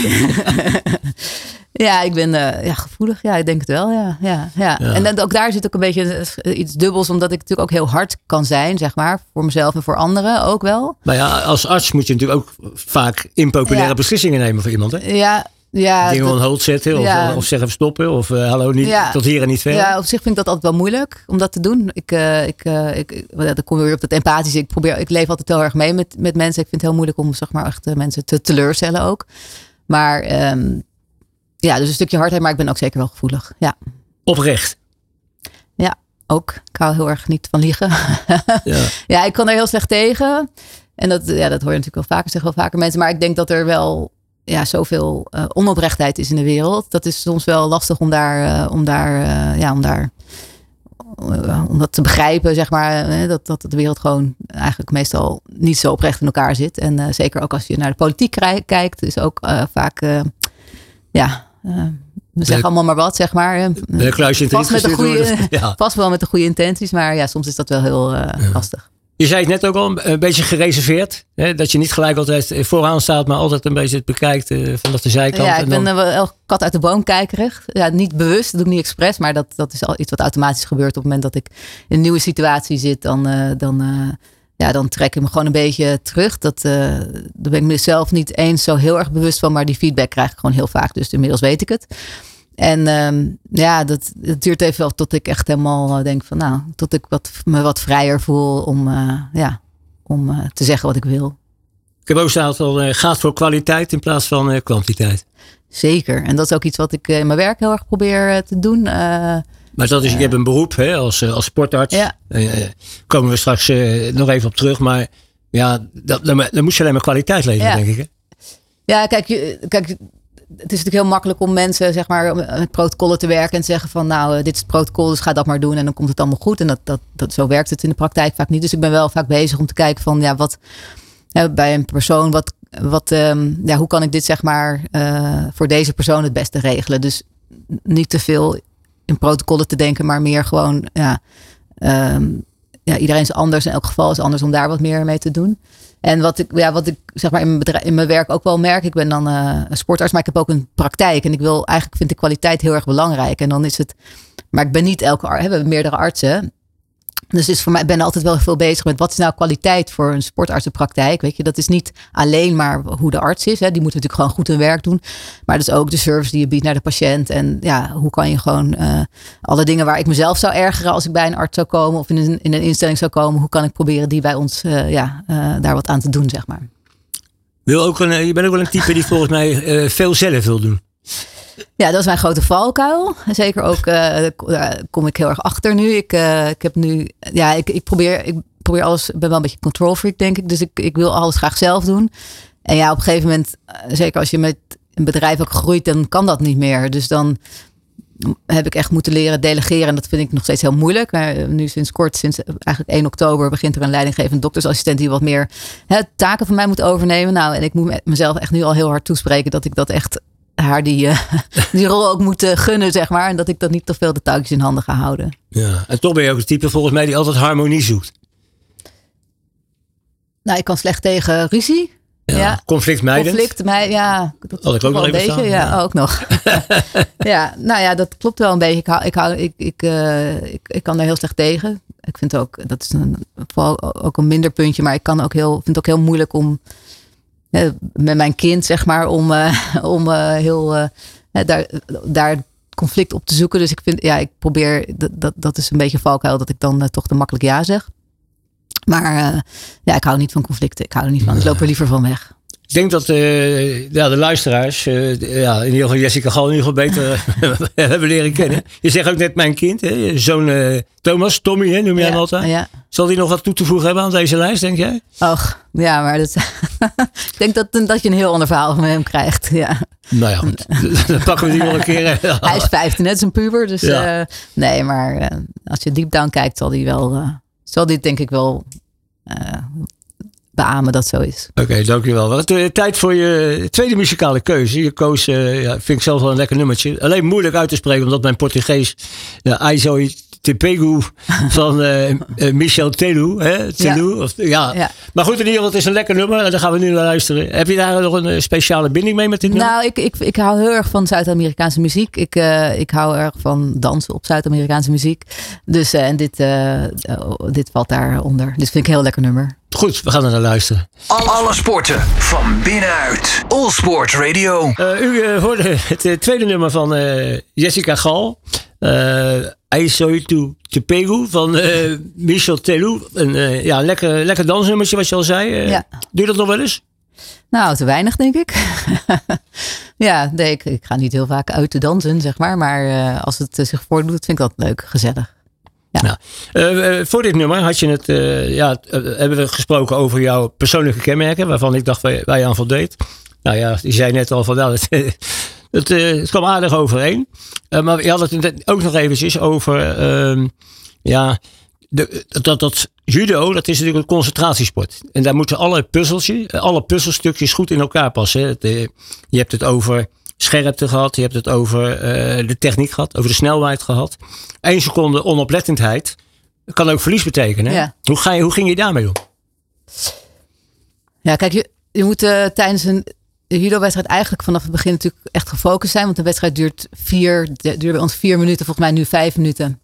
Ja, ik ben uh, ja, gevoelig. Ja, ik denk het wel. Ja, ja, ja. En dan, ook daar zit ook een beetje iets dubbels, omdat ik natuurlijk ook heel hard kan zijn, zeg maar, voor mezelf en voor anderen ook wel. Maar ja, als arts moet je natuurlijk ook vaak impopulaire beslissingen nemen voor iemand. Hè? Ja, ja, Dingen on hold zetten of, ja. of zeggen stoppen of uh, hallo niet ja. tot hier en niet verder. Ja, op zich vind ik dat altijd wel moeilijk om dat te doen. Ik, uh, ik, uh, ik, dan kom weer op dat empathische. Ik probeer, ik leef altijd heel erg mee met, met mensen. Ik vind het heel moeilijk om zeg maar echt mensen te teleurstellen ook. Maar um, ja, dus een stukje hardheid, maar ik ben ook zeker wel gevoelig. Ja. Oprecht. Ja, ook. Ik hou heel erg niet van liegen. ja. ja, ik kan er heel slecht tegen. En dat, ja, dat hoor je natuurlijk wel vaker, zeggen wel vaker mensen. Maar ik denk dat er wel ja, zoveel uh, onoprechtheid is in de wereld. Dat is soms wel lastig om daar, uh, om daar, uh, ja, om daar, om dat te begrijpen, zeg maar. dat, dat de wereld gewoon eigenlijk meestal niet zo oprecht in elkaar zit. En zeker ook als je naar de politiek kijkt, is ook vaak, ja, we zeggen allemaal maar wat, zeg maar. Vast, met de goede, ja. vast wel met de goede intenties, maar ja, soms is dat wel heel lastig. Je zei het net ook al, een beetje gereserveerd. Hè? Dat je niet gelijk altijd vooraan staat, maar altijd een beetje het bekijkt uh, vanaf de zijkant. Ja, ik ben wel kat uit de boom kijkerig. Ja, niet bewust, dat doe ik niet expres, maar dat, dat is al iets wat automatisch gebeurt. Op het moment dat ik in een nieuwe situatie zit, dan, dan, ja, dan trek ik me gewoon een beetje terug. Dat, daar ben ik mezelf niet eens zo heel erg bewust van, maar die feedback krijg ik gewoon heel vaak. Dus inmiddels weet ik het. En um, ja, dat, dat, duurt even wel tot ik echt helemaal uh, denk van nou, tot ik wat, me wat vrijer voel om, uh, ja, om te zeggen wat ik wil. Ik heb ook staan van gaat voor kwaliteit in plaats van kwantiteit. Zeker. En dat is ook iets wat ik in mijn werk heel erg probeer te doen. Maar dat is, je hebt een beroep hè, als, als sportarts. Ja. komen we straks nog even op terug. Maar ja, dat, dan, dan moet je alleen maar kwaliteit leveren, denk ik. Hè? Ja, kijk, kijk het is natuurlijk heel makkelijk om mensen zeg maar, met protocollen te werken en te zeggen van nou, dit is het protocol, dus ga dat maar doen en dan komt het allemaal goed. En dat, dat, dat, zo werkt het in de praktijk vaak niet. Dus ik ben wel vaak bezig om te kijken van ja, wat bij een persoon, wat, wat, um, ja, hoe kan ik dit zeg maar uh, voor deze persoon het beste regelen. Dus niet te veel in protocollen te denken, maar meer gewoon ja, um, ja, iedereen is anders. In elk geval is anders om daar wat meer mee te doen. En wat ik, ja, wat ik zeg maar in mijn, bedrijf, in mijn werk ook wel merk, ik ben dan uh, een sportarts, maar ik heb ook een praktijk. En ik wil eigenlijk vind ik kwaliteit heel erg belangrijk. En dan is het, maar ik ben niet elke arts, we hebben meerdere artsen. Dus is voor mij, ik ben altijd wel veel bezig met wat is nou kwaliteit voor een sportartsenpraktijk. Weet je, dat is niet alleen maar hoe de arts is. Hè. Die moet natuurlijk gewoon goed hun werk doen. Maar dat is ook de service die je biedt naar de patiënt. En ja, hoe kan je gewoon uh, alle dingen waar ik mezelf zou ergeren als ik bij een arts zou komen of in een, in een instelling zou komen. Hoe kan ik proberen die bij ons uh, ja, uh, daar wat aan te doen, zeg maar. Wil ook een, je bent ook wel een type die volgens mij veel zelf wil doen. Ja, dat is mijn grote valkuil. Zeker ook uh, kom ik heel erg achter nu. Ik, uh, ik heb nu, ja, ik, ik probeer, ik probeer alles, ben wel een beetje control freak, denk ik. Dus ik, ik wil alles graag zelf doen. En ja, op een gegeven moment, zeker als je met een bedrijf ook groeit, dan kan dat niet meer. Dus dan, heb ik echt moeten leren delegeren. En dat vind ik nog steeds heel moeilijk. Maar nu sinds kort, sinds eigenlijk 1 oktober, begint er een leidinggevende doktersassistent die wat meer hè, taken van mij moet overnemen. Nou, en ik moet mezelf echt nu al heel hard toespreken dat ik dat echt haar die, uh, die rol ook moet gunnen, zeg maar. En dat ik dat niet te veel de touwtjes in handen ga houden. Ja, en toch ben je ook het type volgens mij die altijd harmonie zoekt. Nou, ik kan slecht tegen ruzie. Ja, ja. Conflict mijden. Conflict mij, ja. Dat Had ik ook wel een beetje. Ja, ja, ook nog. ja, nou ja, dat klopt wel een beetje. Ik, hou, ik, hou, ik, ik, uh, ik, ik kan daar heel slecht tegen. Ik vind ook, dat is een, vooral ook een minder puntje, maar ik kan ook heel, vind het ook heel moeilijk om met mijn kind, zeg maar, om, uh, om uh, heel daar, daar conflict op te zoeken. Dus ik vind, ja, ik probeer, dat, dat, dat is een beetje valkuil, dat ik dan toch te makkelijk ja zeg. Maar ja, ik hou niet van conflicten. Ik hou er niet van. Ik loop er liever van weg. Ik denk dat uh, ja, de luisteraars, uh, ja, in ieder geval Jessica Gal, in ieder geval beter hebben leren kennen. Je zegt ook net mijn kind, hè? zoon uh, Thomas, Tommy hè, noem jij ja, hem altijd. Ja. Zal hij nog wat toe te voegen hebben aan deze lijst, denk jij? Och, ja, maar dat, ik denk dat, dat je een heel ander verhaal van hem krijgt. Ja. Nou ja, goed. dan pakken we die nog een keer. hij is 15, net een puber. Dus ja. nee, maar als je diep down kijkt, zal hij wel, zal dit denk ik wel beamen dat zo is. Oké, okay, dankjewel. Wat, tijd voor je tweede muzikale keuze. Je koos, uh, ja, vind ik zelf wel een lekker nummertje. Alleen moeilijk uit te spreken, omdat mijn Portugees, ja, Aizo Tepegu van uh, uh, Michel Telou. Hè? Telou ja. Of, ja. ja. Maar goed, in ieder geval, het is een lekker nummer. En daar gaan we nu naar luisteren. Heb je daar nog een speciale binding mee met dit nummer? Nou, ik, ik, ik hou heel erg van Zuid-Amerikaanse muziek. Ik, uh, ik hou erg van dansen op Zuid-Amerikaanse muziek. Dus en dit, dit valt daaronder. Dus vind ik een heel lekker nummer. Goed, we gaan er naar luisteren. Alle sporten van binnenuit. All Sport Radio. Uh, u uh, hoorde het uh, tweede nummer van Jessica Gal. Aisoitu Tepegu van Michel Telou. Een ja, lekker, lekker dansnummertje wat je al zei. ja. Doe je dat nog wel eens? Nou, te weinig denk ik. ja, nee, ik, ik, ga niet heel vaak uit te dansen, zeg maar. Maar als het zich voordoet, vind ik dat leuk, gezellig. Ja. Uh, voor dit nummer had je het, ja, hebben we gesproken over jouw persoonlijke kenmerken, waarvan ik dacht waar, waar je aan voldeed. Nou ja, die zei net al van, nou, het, het, het kwam aardig overeen. maar je had het ook nog eventjes over, ehm, ja, de, dat, dat judo, dat is natuurlijk een concentratiesport. En daar moeten alle puzzeltjes, alle puzzelstukjes goed in elkaar passen. Het, je hebt het over scherpte gehad. Je hebt het over uh, de techniek gehad, over de snelheid gehad. Eén seconde onoplettendheid kan ook verlies betekenen. Ja. Hoe, ga je, hoe ging je daarmee om? Ja, kijk, je, je moet uh, tijdens een judo-wedstrijd eigenlijk vanaf het begin natuurlijk echt gefocust zijn. Want de wedstrijd duurt vier, duurt bij ons vier minuten, volgens mij nu vijf minuten.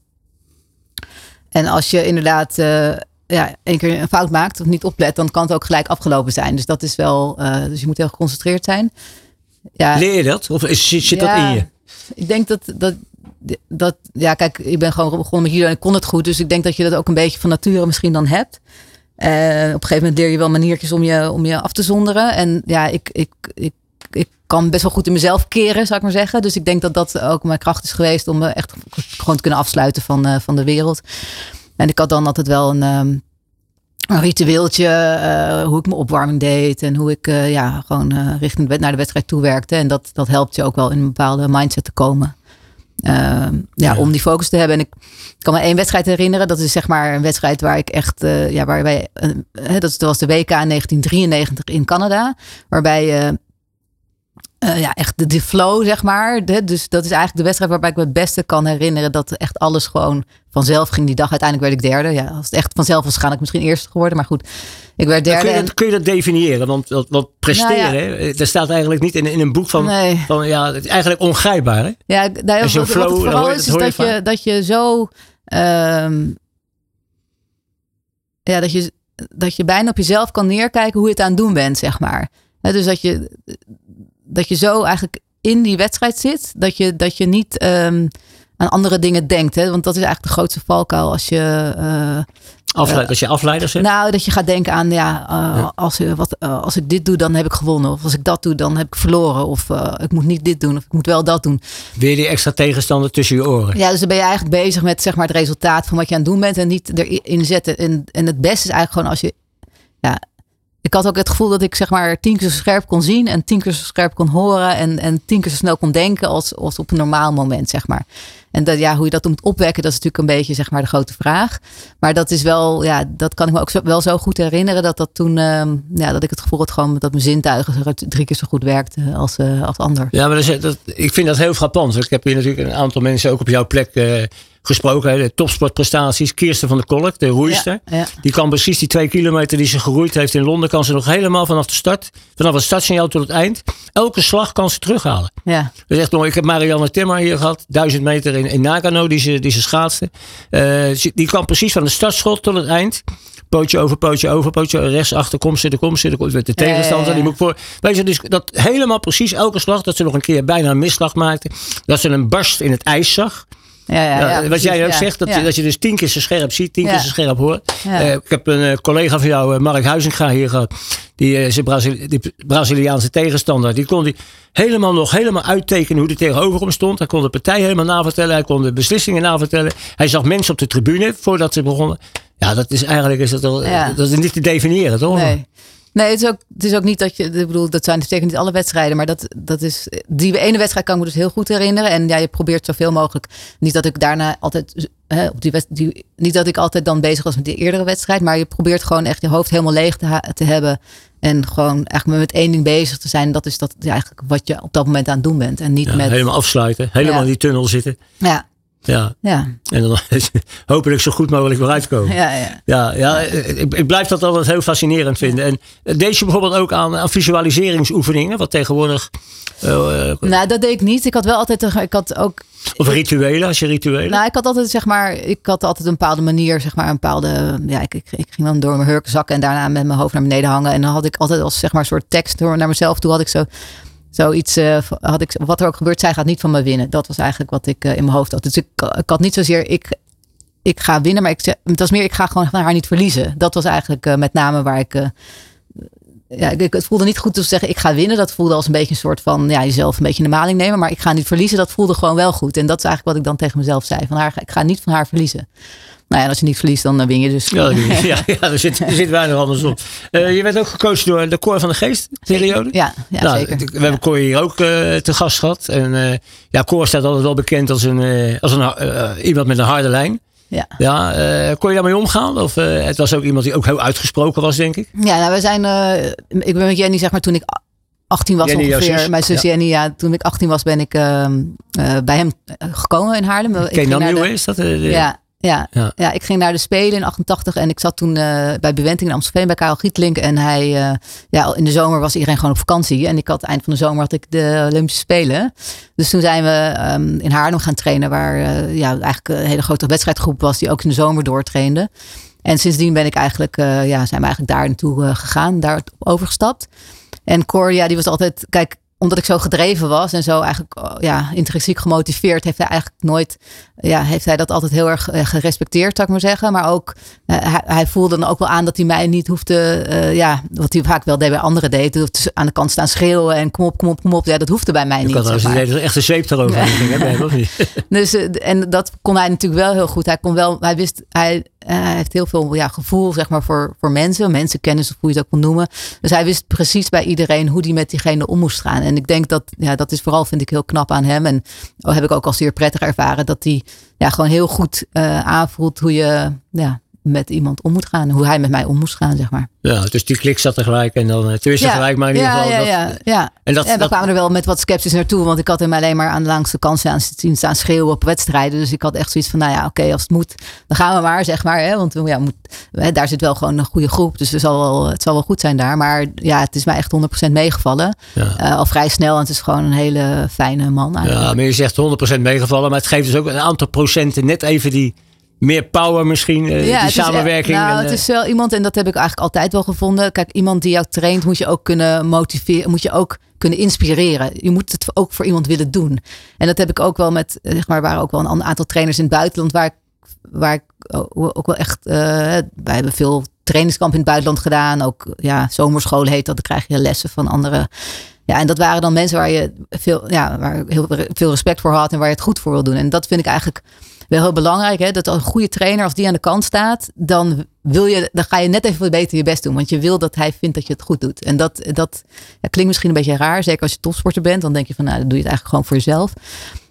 En als je inderdaad uh, ja, één keer een fout maakt of niet oplet, dan kan het ook gelijk afgelopen zijn. Dus dat is wel, uh, dus je moet heel geconcentreerd zijn. Ja, Leer je dat? Of zit, zit ja, dat in je? Ik denk dat, dat, dat, ja, kijk, ik ben gewoon begonnen met judo en ik kon het goed. Dus ik denk dat je dat ook een beetje van nature misschien dan hebt. Uh, op een gegeven moment leer je wel maniertjes om je, om je af te zonderen. En ja, ik, ik, ik, ik kan best wel goed in mezelf keren, zou ik maar zeggen. Dus ik denk dat dat ook mijn kracht is geweest om me echt gewoon te kunnen afsluiten van, uh, van de wereld. En ik had dan altijd wel een, um, een ritueeltje, uh, hoe ik mijn opwarming deed en hoe ik ja, gewoon richting naar de wedstrijd toe werkte. En dat, dat helpt je ook wel in een bepaalde mindset te komen. Ja, ja, om die focus te hebben. En ik kan me één wedstrijd herinneren. Dat is zeg maar een wedstrijd waar ik echt, ja, waar wij, dat was de WK in 1993 in Canada. Waarbij uh, ja, echt de, de flow, zeg maar. De, dus dat is eigenlijk de wedstrijd waarbij ik me het beste kan herinneren dat echt alles gewoon vanzelf ging die dag. Uiteindelijk werd ik derde. Ja, als het echt vanzelf was, ga ik misschien eerste geworden. Maar goed, ik werd derde. Kun je, dat, kun je dat definiëren? Want, want, want presteren, nou ja. dat staat eigenlijk niet in, in een boek van, nee. van ja, het is eigenlijk ongrijpbaar. Hè? Ja, nou, wat, flow, wat het vooral is, is dat je, dat je zo, um, ja, dat je, dat je bijna op jezelf kan neerkijken hoe je het aan het doen bent, zeg maar. He, dus dat je, dat je zo eigenlijk in die wedstrijd zit, dat je, dat je niet um, aan andere dingen denkt. Hè? Want dat is eigenlijk de grootste valkuil als je. Uh, Afleid, als je afleiders hebt? Nou, dat je gaat denken aan, ja, uh, ja. Als, wat, uh, als ik dit doe, dan heb ik gewonnen. Of als ik dat doe, dan heb ik verloren. Of ik moet niet dit doen, of ik moet wel dat doen. Weer die extra tegenstander tussen je oren. Ja, dus dan ben je eigenlijk bezig met zeg maar, het resultaat van wat je aan het doen bent. En niet erin zetten. En, en het beste is eigenlijk gewoon als je ja, ik had ook het gevoel dat ik zeg maar tien keer zo scherp kon zien en tien keer zo scherp kon horen en, en tien keer zo snel kon denken als, als op een normaal moment, zeg maar. En dat, ja, hoe je dat moet opwekken, dat is natuurlijk een beetje zeg maar de grote vraag. Maar dat is wel, ja, dat kan ik me ook wel zo goed herinneren dat dat toen, ehm, ja, dat ik het gevoel had gewoon dat mijn zintuigen drie keer zo goed werkten als, uh, als ander. Ja, maar dat ik vind dat heel frappant. Ik heb hier natuurlijk een aantal mensen ook op jouw plek uh, gesproken. De topsportprestaties. Kirsten van der Kolk, de roeister. Die kan precies die twee kilometer die ze geroeid heeft in Londen, kan ze nog helemaal vanaf de start, vanaf het startsignaal tot het eind. Elke slag kan ze terughalen. Ja. Dat is echt mooi. Ik heb Marianne Timmer hier gehad. Duizend meter in, in Nagano die ze, die ze schaatste. Uh, die kan precies van de startschot tot het eind pootje over, pootje over, pootje rechts, achter, kom zitten, kom zitten, met de tegenstander. Die moet voor. Weet je, dus dat helemaal precies elke slag, dat ze nog een keer bijna een misslag maakte. Dat ze een barst in het ijs zag. Ja, ja, ja, wat jij ook zegt, dat, dat je dus tien keer zo scherp ziet, tien keer zo scherp hoort. Uh, ik heb een uh, collega van jou, uh, Mark Huizinga, hier gehad. Die, zijn Brazili die Braziliaanse tegenstander. Die kon die helemaal nog helemaal uittekenen hoe die tegenover hem stond. Hij kon de partij helemaal navertellen. Hij kon de beslissingen navertellen. Hij zag mensen op de tribune voordat ze begonnen. Ja, dat is eigenlijk is dat, al, dat is niet te definiëren, toch? Nee. Nee, het is, ook, het is ook niet dat je. Ik bedoel, dat zijn zeker niet alle wedstrijden. Maar dat, dat is. Die ene wedstrijd kan ik me dus heel goed herinneren. En ja, je probeert zoveel mogelijk. Niet dat ik daarna altijd. Hè, op die, die, niet dat ik altijd dan bezig was met die eerdere wedstrijd. Maar je probeert gewoon echt je hoofd helemaal leeg te, te hebben. En gewoon eigenlijk met één ding bezig te zijn. Dat is dat, ja, eigenlijk wat je op dat moment aan het doen bent. En niet ja, met. Helemaal afsluiten. Helemaal in die tunnel zitten. Ja. Ja. ja. En dan hopelijk zo goed mogelijk weer uitkomen. Ja, ja. ja, ja ik, ik blijf dat altijd heel fascinerend vinden. En deed je bijvoorbeeld ook aan, aan visualiseringsoefeningen, wat tegenwoordig. Uh, nou, dat deed ik niet. Ik had wel altijd. Ik had ook. Of rituelen, als je rituelen. Nou, ik had altijd zeg maar, ik had altijd een bepaalde manier, zeg maar, een bepaalde, ja, ik, ik, ik ging dan door mijn hurken zakken en daarna met mijn hoofd naar beneden hangen. En dan had ik altijd als zeg maar een soort tekst door naar mezelf toe had ik zo zoiets uh, had ik, wat er ook gebeurt, zij gaat niet van me winnen. Dat was eigenlijk wat ik uh, in mijn hoofd had. Dus ik, ik had niet zozeer, ik, ik ga winnen, maar ik, het was meer, ik ga gewoon van haar niet verliezen. Dat was eigenlijk met name waar ik, ja, ik, het voelde niet goed te zeggen, ik ga winnen. Dat voelde als een beetje een soort van, ja, jezelf een beetje in de maling nemen. Maar ik ga niet verliezen, dat voelde gewoon wel goed. En dat is eigenlijk wat ik dan tegen mezelf zei. Van haar, ik ga niet van haar verliezen. Nou ja, als je niet verliest, dan win je dus. Ja, ja, ja er, zit, er zit weinig anders op. Uh, je werd ook gecoacht door de Cor van de Geest, periode. Ja, ja nou, zeker. We hebben Cor hier ook uh, te gast gehad. En uh, ja, Cor staat altijd wel bekend als, een, als een, iemand met een harde lijn. Ja. ja kon je daarmee omgaan? Of het was ook iemand die ook heel uitgesproken was, denk ik? Ja, nou, we zijn. ik ben met Jenny, zeg maar, toen ik 18 was Jenny, ongeveer. Zus. Mijn zus ja. Jenny, ja, toen ik 18 was, ben ik uh, bij hem gekomen in Haarlem. Ken je is dat? De... Ja, ja, ja. ja, ik ging naar de Spelen in 88 en ik zat toen uh, bij Bewenting in Amstelveen bij Karel Gietlink. En hij, uh, ja, in de zomer was iedereen gewoon op vakantie. En ik had eind van de zomer had ik de Olympische Spelen. Dus toen zijn we um, in Haarlem gaan trainen, waar uh, ja, eigenlijk een hele grote wedstrijdgroep was die ook in de zomer doortrainde. En sindsdien ben ik eigenlijk, ja, zijn we eigenlijk daar naartoe gegaan, daar overgestapt. En Cor, ja, die was altijd, kijk, omdat ik zo gedreven was en zo eigenlijk ja, intrinsiek gemotiveerd, heeft hij eigenlijk nooit, ja, heeft hij dat altijd heel erg gerespecteerd, zou ik maar zeggen. Maar ook, uh, hij, hij, voelde dan ook wel aan dat hij mij niet hoefde, uh, ja, wat hij vaak wel deed bij anderen deed, aan de kant staan schreeuwen en kom op, kom op, kom op. Ja, dat hoefde bij mij je niet. Kan maar. Er echt een zweep erover. Ja. Dus, en dat kon hij natuurlijk wel heel goed. Hij kon wel, hij wist, hij, hij heeft heel veel ja, gevoel zeg maar, voor, voor mensen, mensenkennis of hoe je het ook wil noemen. Dus hij wist precies bij iedereen hoe die met diegene om moest gaan. En ik denk dat, ja, dat is vooral, vind ik, heel knap aan hem. En heb ik ook al zeer prettig ervaren dat hij ja, gewoon heel goed uh, aanvoelt hoe je ja, met iemand om moet gaan. Hoe hij met mij om moest gaan, zeg maar. Ja, dus die klik zat er gelijk en dan tussen ja, gelijk maar in ieder geval. Ja, dat, ja, ja. En, dat, en we dat, kwamen er wel met wat sceptisch naartoe, want ik had hem alleen maar aan de langste kant aan zien staan schreeuwen op wedstrijden. Dus ik had echt zoiets van, nou ja, oké, okay, als het moet, dan gaan we maar, zeg maar. Hè, want ja, moet, hè, daar zit wel gewoon een goede groep, dus het zal wel, het zal wel goed zijn daar. Maar ja, het is mij echt 100% meegevallen. Ja. Uh, al vrij snel en het is gewoon een hele fijne man. Eigenlijk. Ja, maar je zegt 100% meegevallen, maar het geeft dus ook een aantal procenten net even die meer power misschien, uh, ja, die het samenwerking. Is, nou, en, het is wel iemand, en dat heb ik eigenlijk altijd wel gevonden. Kijk, iemand die jou traint, moet je ook kunnen motiveren, moet je ook kunnen inspireren. Je moet het ook voor iemand willen doen. En dat heb ik ook wel met, zeg maar, waren ook wel een aantal trainers in het buitenland waar ik, waar ik ook wel echt, uh, wij hebben veel trainingskamp in het buitenland gedaan. Ook ja, zomerschool heet dat. Dan krijg je lessen van andere Ja, en dat waren dan mensen waar je veel, ja, waar heel veel respect voor had en waar je het goed voor wil doen. En dat vind ik eigenlijk wel heel belangrijk. Hè? Dat een goede trainer, als die aan de kant staat, dan, wil je, dan ga je net even beter je best doen. Want je wil dat hij vindt dat je het goed doet. En dat, dat klinkt misschien een beetje raar. Zeker als je topsporter bent, dan denk je van nou, dan doe je het eigenlijk gewoon voor jezelf.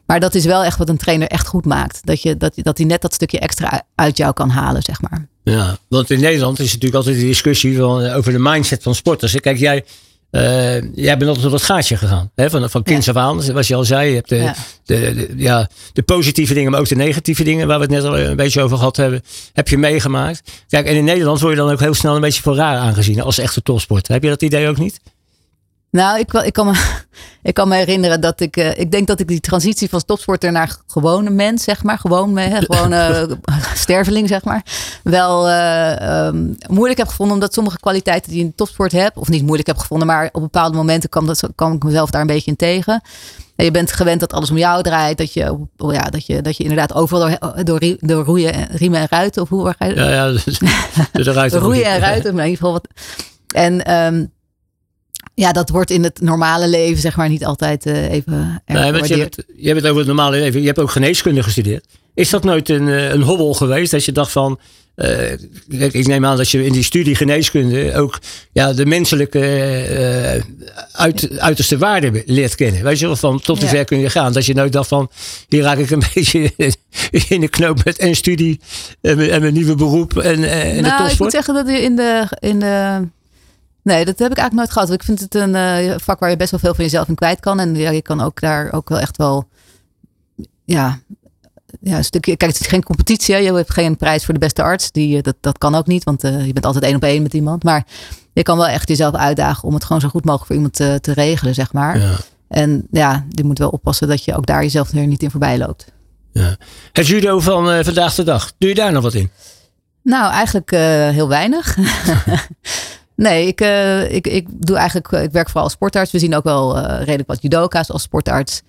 Maar dat is wel echt wat een trainer echt goed maakt. Dat, je, dat, dat hij net dat stukje extra uit jou kan halen, zeg maar. Ja, want in Nederland is natuurlijk altijd de discussie van, over de mindset van sporters. Kijk, jij, uh, jij bent altijd door het gaatje gegaan. Hè? Van, van kinds af aan, zoals je al zei. Je hebt de, ja. De, ja, de positieve dingen, maar ook de negatieve dingen, waar we het net al een beetje over gehad hebben, heb je meegemaakt. Kijk, en in Nederland word je dan ook heel snel een beetje voor raar aangezien als echte topsport. Heb je dat idee ook niet? Nou, ik, ik, kan me, ik kan me herinneren dat ik. Uh, ik denk dat ik die transitie van topsporter naar gewone mens, zeg maar. Gewoon, uh, gewone sterveling, zeg maar. Wel uh, um, moeilijk heb gevonden. Omdat sommige kwaliteiten die je in topsport hebt. Of niet moeilijk heb gevonden. Maar op bepaalde momenten kwam, dat, kwam ik mezelf daar een beetje in tegen. En je bent gewend dat alles om jou draait. Dat je, ja, dat je, dat je inderdaad overal door, door, door roeien, riemen en ruiten. Of hoe ga je Ja, ja. De, de ruiten. roeien en ruiten. Maar in ieder geval wat. En. Um, ja, dat wordt in het normale leven zeg maar niet altijd uh, even nee, want je, hebt, je hebt het over het normale leven. Je hebt ook geneeskunde gestudeerd. Is dat nooit een, eh, een hobbel geweest dat je dacht van... Uh, ik neem aan dat je in die studie geneeskunde ook ja, de menselijke uh, uit, uiterste waarde leert kennen. Weet je wel, van tot hoe ver kun je gaan. Dat je nooit dacht van, hier raak ik een beetje in de knoop met en studie en mijn, en mijn nieuwe beroep en, en nou, de ik moet zeggen dat in de, in de Nee, dat heb ik eigenlijk nooit gehad. Ik vind het een uh, vak waar je best wel veel van jezelf in kwijt kan. En ja, je kan ook daar ook wel echt wel. Ja, ja, een stukje. Kijk, het is geen competitie. Hè? Je hebt geen prijs voor de beste arts. Die, eh, dat, dat kan ook niet, want uh, je bent altijd één op één met iemand. Maar je kan wel echt jezelf uitdagen om het gewoon zo goed mogelijk voor iemand te, te regelen, zeg maar. Ja. En ja, je moet wel oppassen dat je ook daar jezelf er niet in voorbij loopt. Ja. Het judo van uh, vandaag de dag, doe je daar nog wat in? Nou, eigenlijk heel weinig. Nee, ik, uh, ik, ik doe eigenlijk, ik werk vooral als sportarts. We zien ook wel uh, redelijk wat judoka's als sportarts.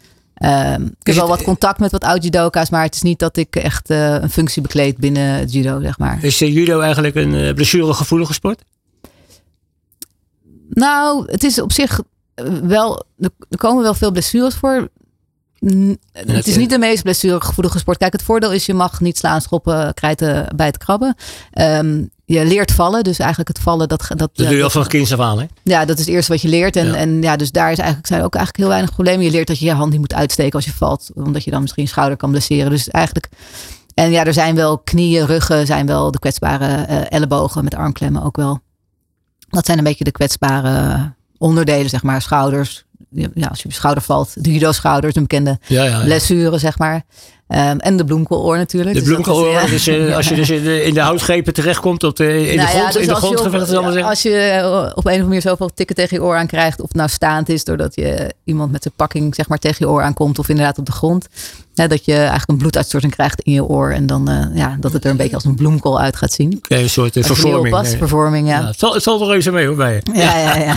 Um, ik heb wel wat contact met wat oud judoka's, maar het is niet dat ik echt uh, een functie bekleed binnen het judo, zeg maar. Is judo eigenlijk een blessuregevoelige sport? Nou, het is op zich wel, er komen wel veel blessures voor. Het is niet de meest blessuregevoelige sport. Kijk, het voordeel is je mag niet slaan, schoppen, krijten bij het krabben. Um, je leert vallen. Dus eigenlijk het vallen. Dat, dat, dat doe je al van kinds af aan, hè? Ja, dat is het eerste wat je leert. En ja, en ja dus daar is eigenlijk, zijn ook eigenlijk heel weinig problemen. Je leert dat je je hand niet moet uitsteken als je valt. Omdat je dan misschien schouder kan blesseren. Dus eigenlijk... En ja, er zijn wel knieën, ruggen, zijn wel de kwetsbare uh, ellebogen met armklemmen ook wel. Dat zijn een beetje de kwetsbare onderdelen, zeg maar. Schouders, ja, als je op je schouder valt, de judo-schouders, een bekende ja, ja, blessure, zeg maar. Um, en de bloemkooloor natuurlijk. De dus bloemkooloor, ja. dus, uh, als je dus in de, in de houtgrepen terechtkomt, op de, in, nou de grond, dus in de als, je, als je op een of andere manier zoveel tikken tegen je oor aan krijgt, of het nou staand is doordat je iemand met zijn pakking zeg maar, tegen je oor aankomt, of inderdaad op de grond, hè, dat je eigenlijk een bloeduitstorting krijgt in je oor en dan uh, ja, dat het er een beetje als een bloemkool uit gaat zien. Een soort uh, vervorming. Ja. ja. het, zal, het zal er even mee hoor, bij je. Ja, ja, ja.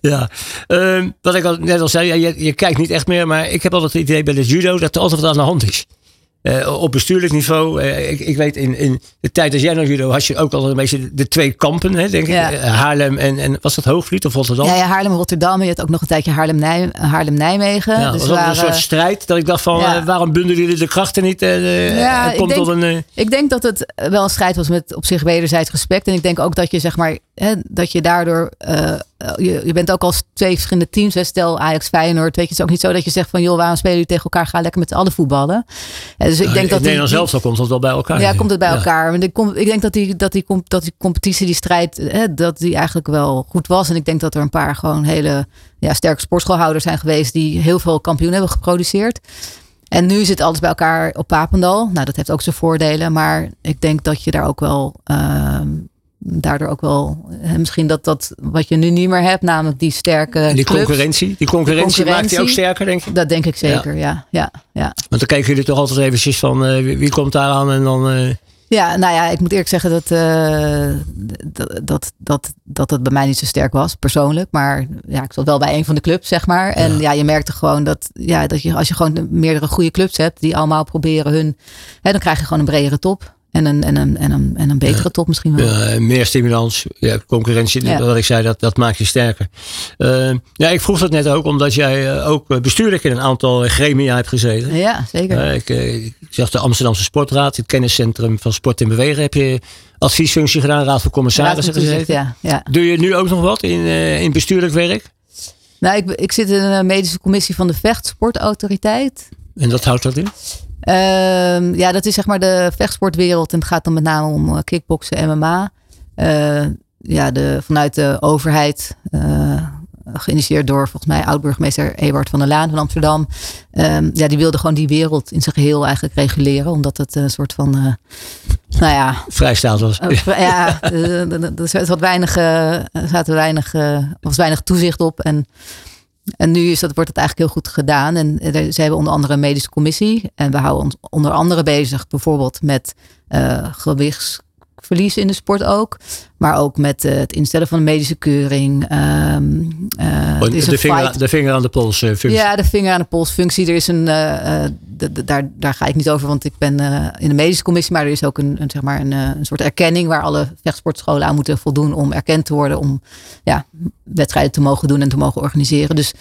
ja. Um, wat ik al, net al zei, je, je kijkt niet echt meer, maar ik heb altijd het idee bij de judo dat er altijd wat aan de hand is. Uh, op bestuurlijk niveau. Uh, ik, ik, weet in, in de tijd dat jij nog judo had je ook al een beetje de twee kampen, hè, denk ja. ik. Uh, Haarlem en, en was dat Hoogvliet of Rotterdam? Ja, ja Haarlem, Rotterdam. Je had ook nog een tijdje Haarlem, Haarlem Nijmegen. Ja, dus was waren, een soort strijd dat ik dacht van ja. waarom bundelen jullie de krachten niet? ja, komt ik, denk, tot een, ik denk dat het wel een strijd was met op zich wederzijds respect. En ik denk ook dat je zeg maar hè, dat je daardoor je, je bent ook als twee verschillende teams. Hè, stel Ajax Feyenoord. Weet je, het is ook niet zo dat je zegt van joh, waarom spelen jullie tegen elkaar? Ga lekker met alle voetballen. En dus ik denk dat Nederland zelf zo komt dat wel bij elkaar. Ja, komt het bij ja. elkaar. Ik, kom, ik denk dat die, dat, die, dat die competitie, die strijd, hè, dat die eigenlijk wel goed was. En ik denk dat er een paar gewoon hele ja, sterke sportschoolhouders zijn geweest die heel veel kampioen hebben geproduceerd. En nu zit alles bij elkaar op Papendal. Nou, dat heeft ook zijn voordelen. Maar ik denk dat je daar ook wel uh, daardoor ook wel misschien dat dat wat je nu niet meer hebt, namelijk die sterke. Die clubs, concurrentie, die concurrentie, concurrentie maakt die ook sterker, denk ik. Dat denk ik zeker, ja. ja, ja, Want dan kijken jullie toch altijd eventjes van uh, wie, wie, komt daar aan en dan. Uh... Ja, nou ja, ik moet eerlijk zeggen dat, uh, dat, dat, dat, dat het bij mij niet zo sterk was, persoonlijk. Maar ja, ik zat wel bij een van de clubs, zeg maar. En ja, ja je merkte gewoon dat, ja, dat je als je gewoon meerdere goede clubs hebt, die allemaal proberen hun, hè, dan krijg je gewoon een bredere top. En een, en een, en een, en een betere top misschien wel. meer stimulans, ja, concurrentie, wat ik zei, dat, dat maakt je sterker. Uh, ja, ik vroeg dat net ook omdat jij ook bestuurlijk in een aantal gremia hebt gezeten. Ja, zeker. ik, ik zag de Amsterdamse Sportraad, het kenniscentrum van Sport en Bewegen. Heb je adviesfunctie gedaan, raad van commissarissen gezeten? Ja, ja. Doe je nu ook nog wat in, in bestuurlijk werk? Nou, ik, ik zit in een medische commissie van de Vechtsportautoriteit. En dat houdt dat in? Uh, ja, dat is zeg maar de vechtsportwereld. En het gaat dan met name om uh, kickboksen, MMA. Uh, ja, de, vanuit de overheid uh, geïnitieerd door volgens mij oud-burgemeester Ewart van der Laan van Amsterdam. Um, ja, die wilde gewoon die wereld in zijn geheel eigenlijk reguleren. Omdat het een soort van, nou ja... Vrijstaat was. Ja, er zat weinig, zaten weinig, was weinig toezicht op. En, en nu is dat, wordt het eigenlijk heel goed gedaan. En ze hebben onder andere een medische commissie. En we houden ons onder andere bezig bijvoorbeeld met gewichts verlies in de sport ook. Maar ook met uh, het instellen van een medische keuring. Um, uh, de, de, vinger, de, vinger, aan de pols uh, functie. Ja, de vinger aan de pols functie. Er is een, de, de, daar, daar ga ik niet over, want ik ben in de medische commissie. Maar er is ook een, een zeg maar een, een soort erkenning waar alle vechtsportscholen aan moeten voldoen om erkend te worden. Om ja, wedstrijden te mogen doen en te mogen organiseren. Dus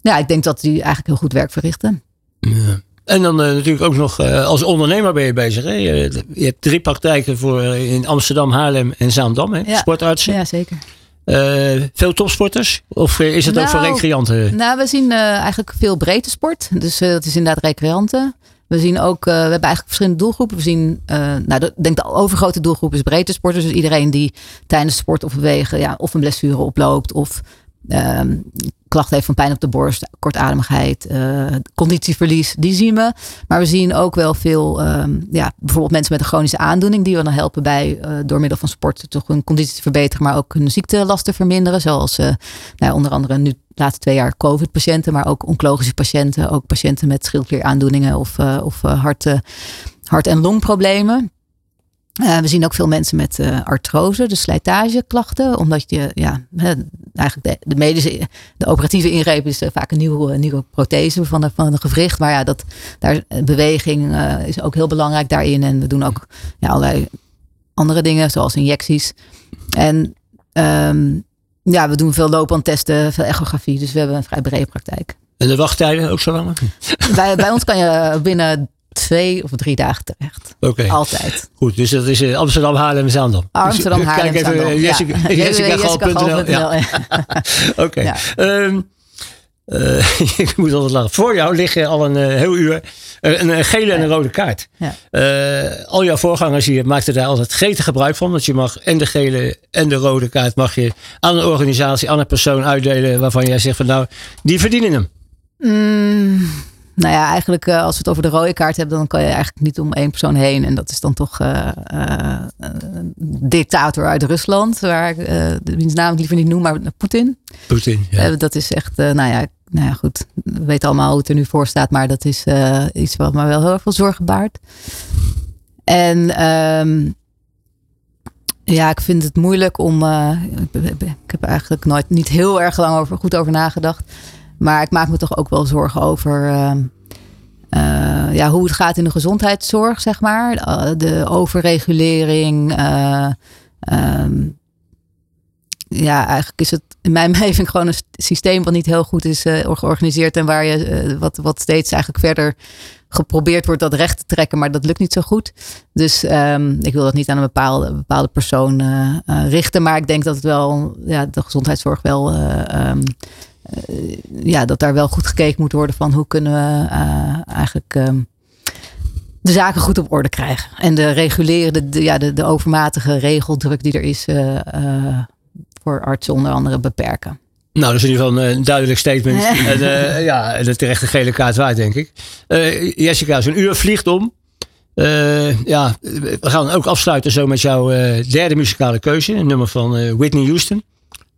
ja, ik denk dat die eigenlijk heel goed werk verrichten. Ja. En dan uh, natuurlijk ook nog uh, als ondernemer ben je bezig. Hè? Je, je hebt drie praktijken voor uh, in Amsterdam, Haarlem en Zaandam. Hè? Ja. Sportartsen. Ja, zeker. veel topsporters? Of is het nou, ook voor recreanten? Nou, we zien eigenlijk veel breedte sport. Dus dat is inderdaad recreanten. We zien ook, we hebben eigenlijk verschillende doelgroepen. We zien, nou, ik denk de overgrote doelgroep is breedte sporters. Dus iedereen die tijdens sport of bewegen ja, of een blessure oploopt of um, klachten heeft van pijn op de borst, kortademigheid, uh, conditieverlies, die zien we. Maar we zien ook wel veel, um, ja, bijvoorbeeld mensen met een chronische aandoening, die we dan helpen bij uh, door middel van sport toch hun conditie te verbeteren, maar ook hun ziektelasten te verminderen. Zoals uh, nou, onder andere nu de laatste twee jaar COVID-patiënten, maar ook oncologische patiënten, ook patiënten met schildklieraandoeningen of, of hart, hart- en longproblemen. Uh, we zien ook veel mensen met uh, artrose, dus slijtageklachten. Omdat je, ja, eigenlijk de, de medische, de operatieve ingreep is uh, vaak een nieuwe, nieuwe prothese van, de, van een gewricht. Maar ja, dat, daar, beweging is ook heel belangrijk daarin. En we doen ook ja, allerlei andere dingen, zoals injecties. En um, ja, we doen veel loopbandtesten, veel echografie. Dus we hebben een vrij brede praktijk. En de wachttijden ook zo lang? bij, bij ons kan je binnen twee of drie dagen terecht. Oké. Altijd. Goed, dus dat is uh, Amsterdam, Haarlem, Zaandam. Amsterdam, dus, Haarlem, Kijk even, Jessica, ja. Jessica, Jessica Ja. Oké. Ja. Um, uh, ik moet altijd lachen. Voor jou liggen al een uh, heel uur een, een, gele en een rode kaart. Ja. Uh, al jouw voorgangers hier maakten daar altijd gretig gebruik van. Dat je mag en de gele en de rode kaart mag je aan een organisatie, aan een persoon uitdelen waarvan jij zegt van nou, die verdienen hem. Mm. Nou ja, eigenlijk uh, als we het over de rode kaart hebben, dan kan je eigenlijk niet om één persoon heen. En dat is dan toch uh, uh, een dictator uit Rusland, waar ik de wiens naam ik liever niet noem, maar Poetin. Poetin, ja. dat is echt, nou ja, nou ja, goed. We weten allemaal hoe het er nu voor staat, maar dat is iets wat me wel heel veel zorgen baart. En um, ja, ik vind het moeilijk om. Ik, ik, heb eigenlijk nooit niet heel erg lang over, goed over nagedacht. Maar ik maak me toch ook wel zorgen over uh, uh, ja, hoe het gaat in de gezondheidszorg, zeg maar. Uh, de overregulering. Uh, um, ja, eigenlijk is het in mijn beleving gewoon een systeem wat niet heel goed is georganiseerd. En waar je wat, wat steeds eigenlijk verder geprobeerd wordt dat recht te trekken, maar dat lukt niet zo goed. Dus um, ik wil dat niet aan een bepaalde, bepaalde persoon richten. Maar ik denk dat het wel, ja, de gezondheidszorg wel. Ja, dat daar wel goed gekeken moet worden van hoe kunnen we uh, eigenlijk um, de zaken goed op orde krijgen. En de reguleren, de, ja, de, de overmatige regeldruk die er is uh, voor artsen onder andere beperken. Nou, dat is in ieder geval een duidelijk statement. en, uh, ja, de terechte gele kaart waard, denk ik. Uh, Jessica, zo'n uur vliegt om. Uh, ja, we gaan ook afsluiten zo met jouw derde muzikale keuze. Een nummer van Whitney Houston.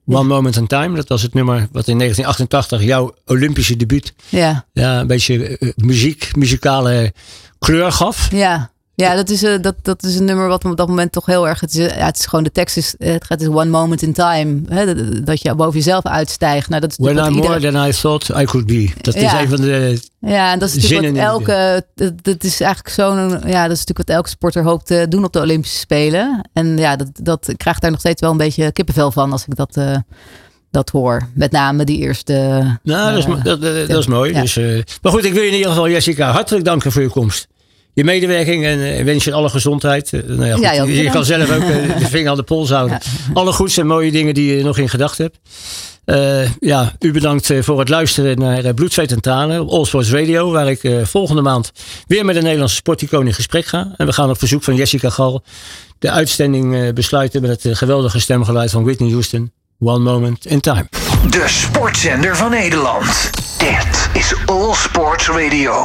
One Moment in Time. Dat was het nummer wat in 1988 jouw Olympische debuut. Ja. Ja, een beetje uh, muziek, muzikale kleur gaf. Ja. Ja, dat is, uh, dat, dat is een nummer wat op dat moment toch heel erg. Het is, ja, het is gewoon de tekst is. Het gaat is one moment in time. Hè, dat je boven jezelf uitstijgt. Nou, dat is When I'm more than I thought I could be. Dat is een van de. Ja, en dat is natuurlijk wat elke. Dat, dat, is eigenlijk zo'n. Ja, dat is natuurlijk wat elke sporter hoopt te doen op de Olympische Spelen. En ja, dat, dat ik krijg daar nog steeds wel een beetje kippenvel van als ik dat. Uh, dat hoor. Met name die eerste. Nou, dat, is, dat, dat, dat is mooi. Ja. Dus, uh, maar goed, ik wil je in ieder geval, Jessica, hartelijk danken voor je komst je medewerking en wens je alle gezondheid. Nou ja, goed, ja, je, je kan zelf ook de vinger aan de pols houden. Ja. Alle goeds en mooie dingen die je nog in gedachten hebt. Uh, ja, u bedankt voor het luisteren naar Bloed, Zweet en Tranen op All Sports Radio. Waar ik uh, volgende maand weer met een Nederlandse sporticoon in gesprek ga. En we gaan op verzoek van Jessica Gal de uitzending uh, besluiten met het geweldige stemgeluid van Whitney Houston. One Moment in Time. De sportzender van Nederland. Dit is All Sports Radio.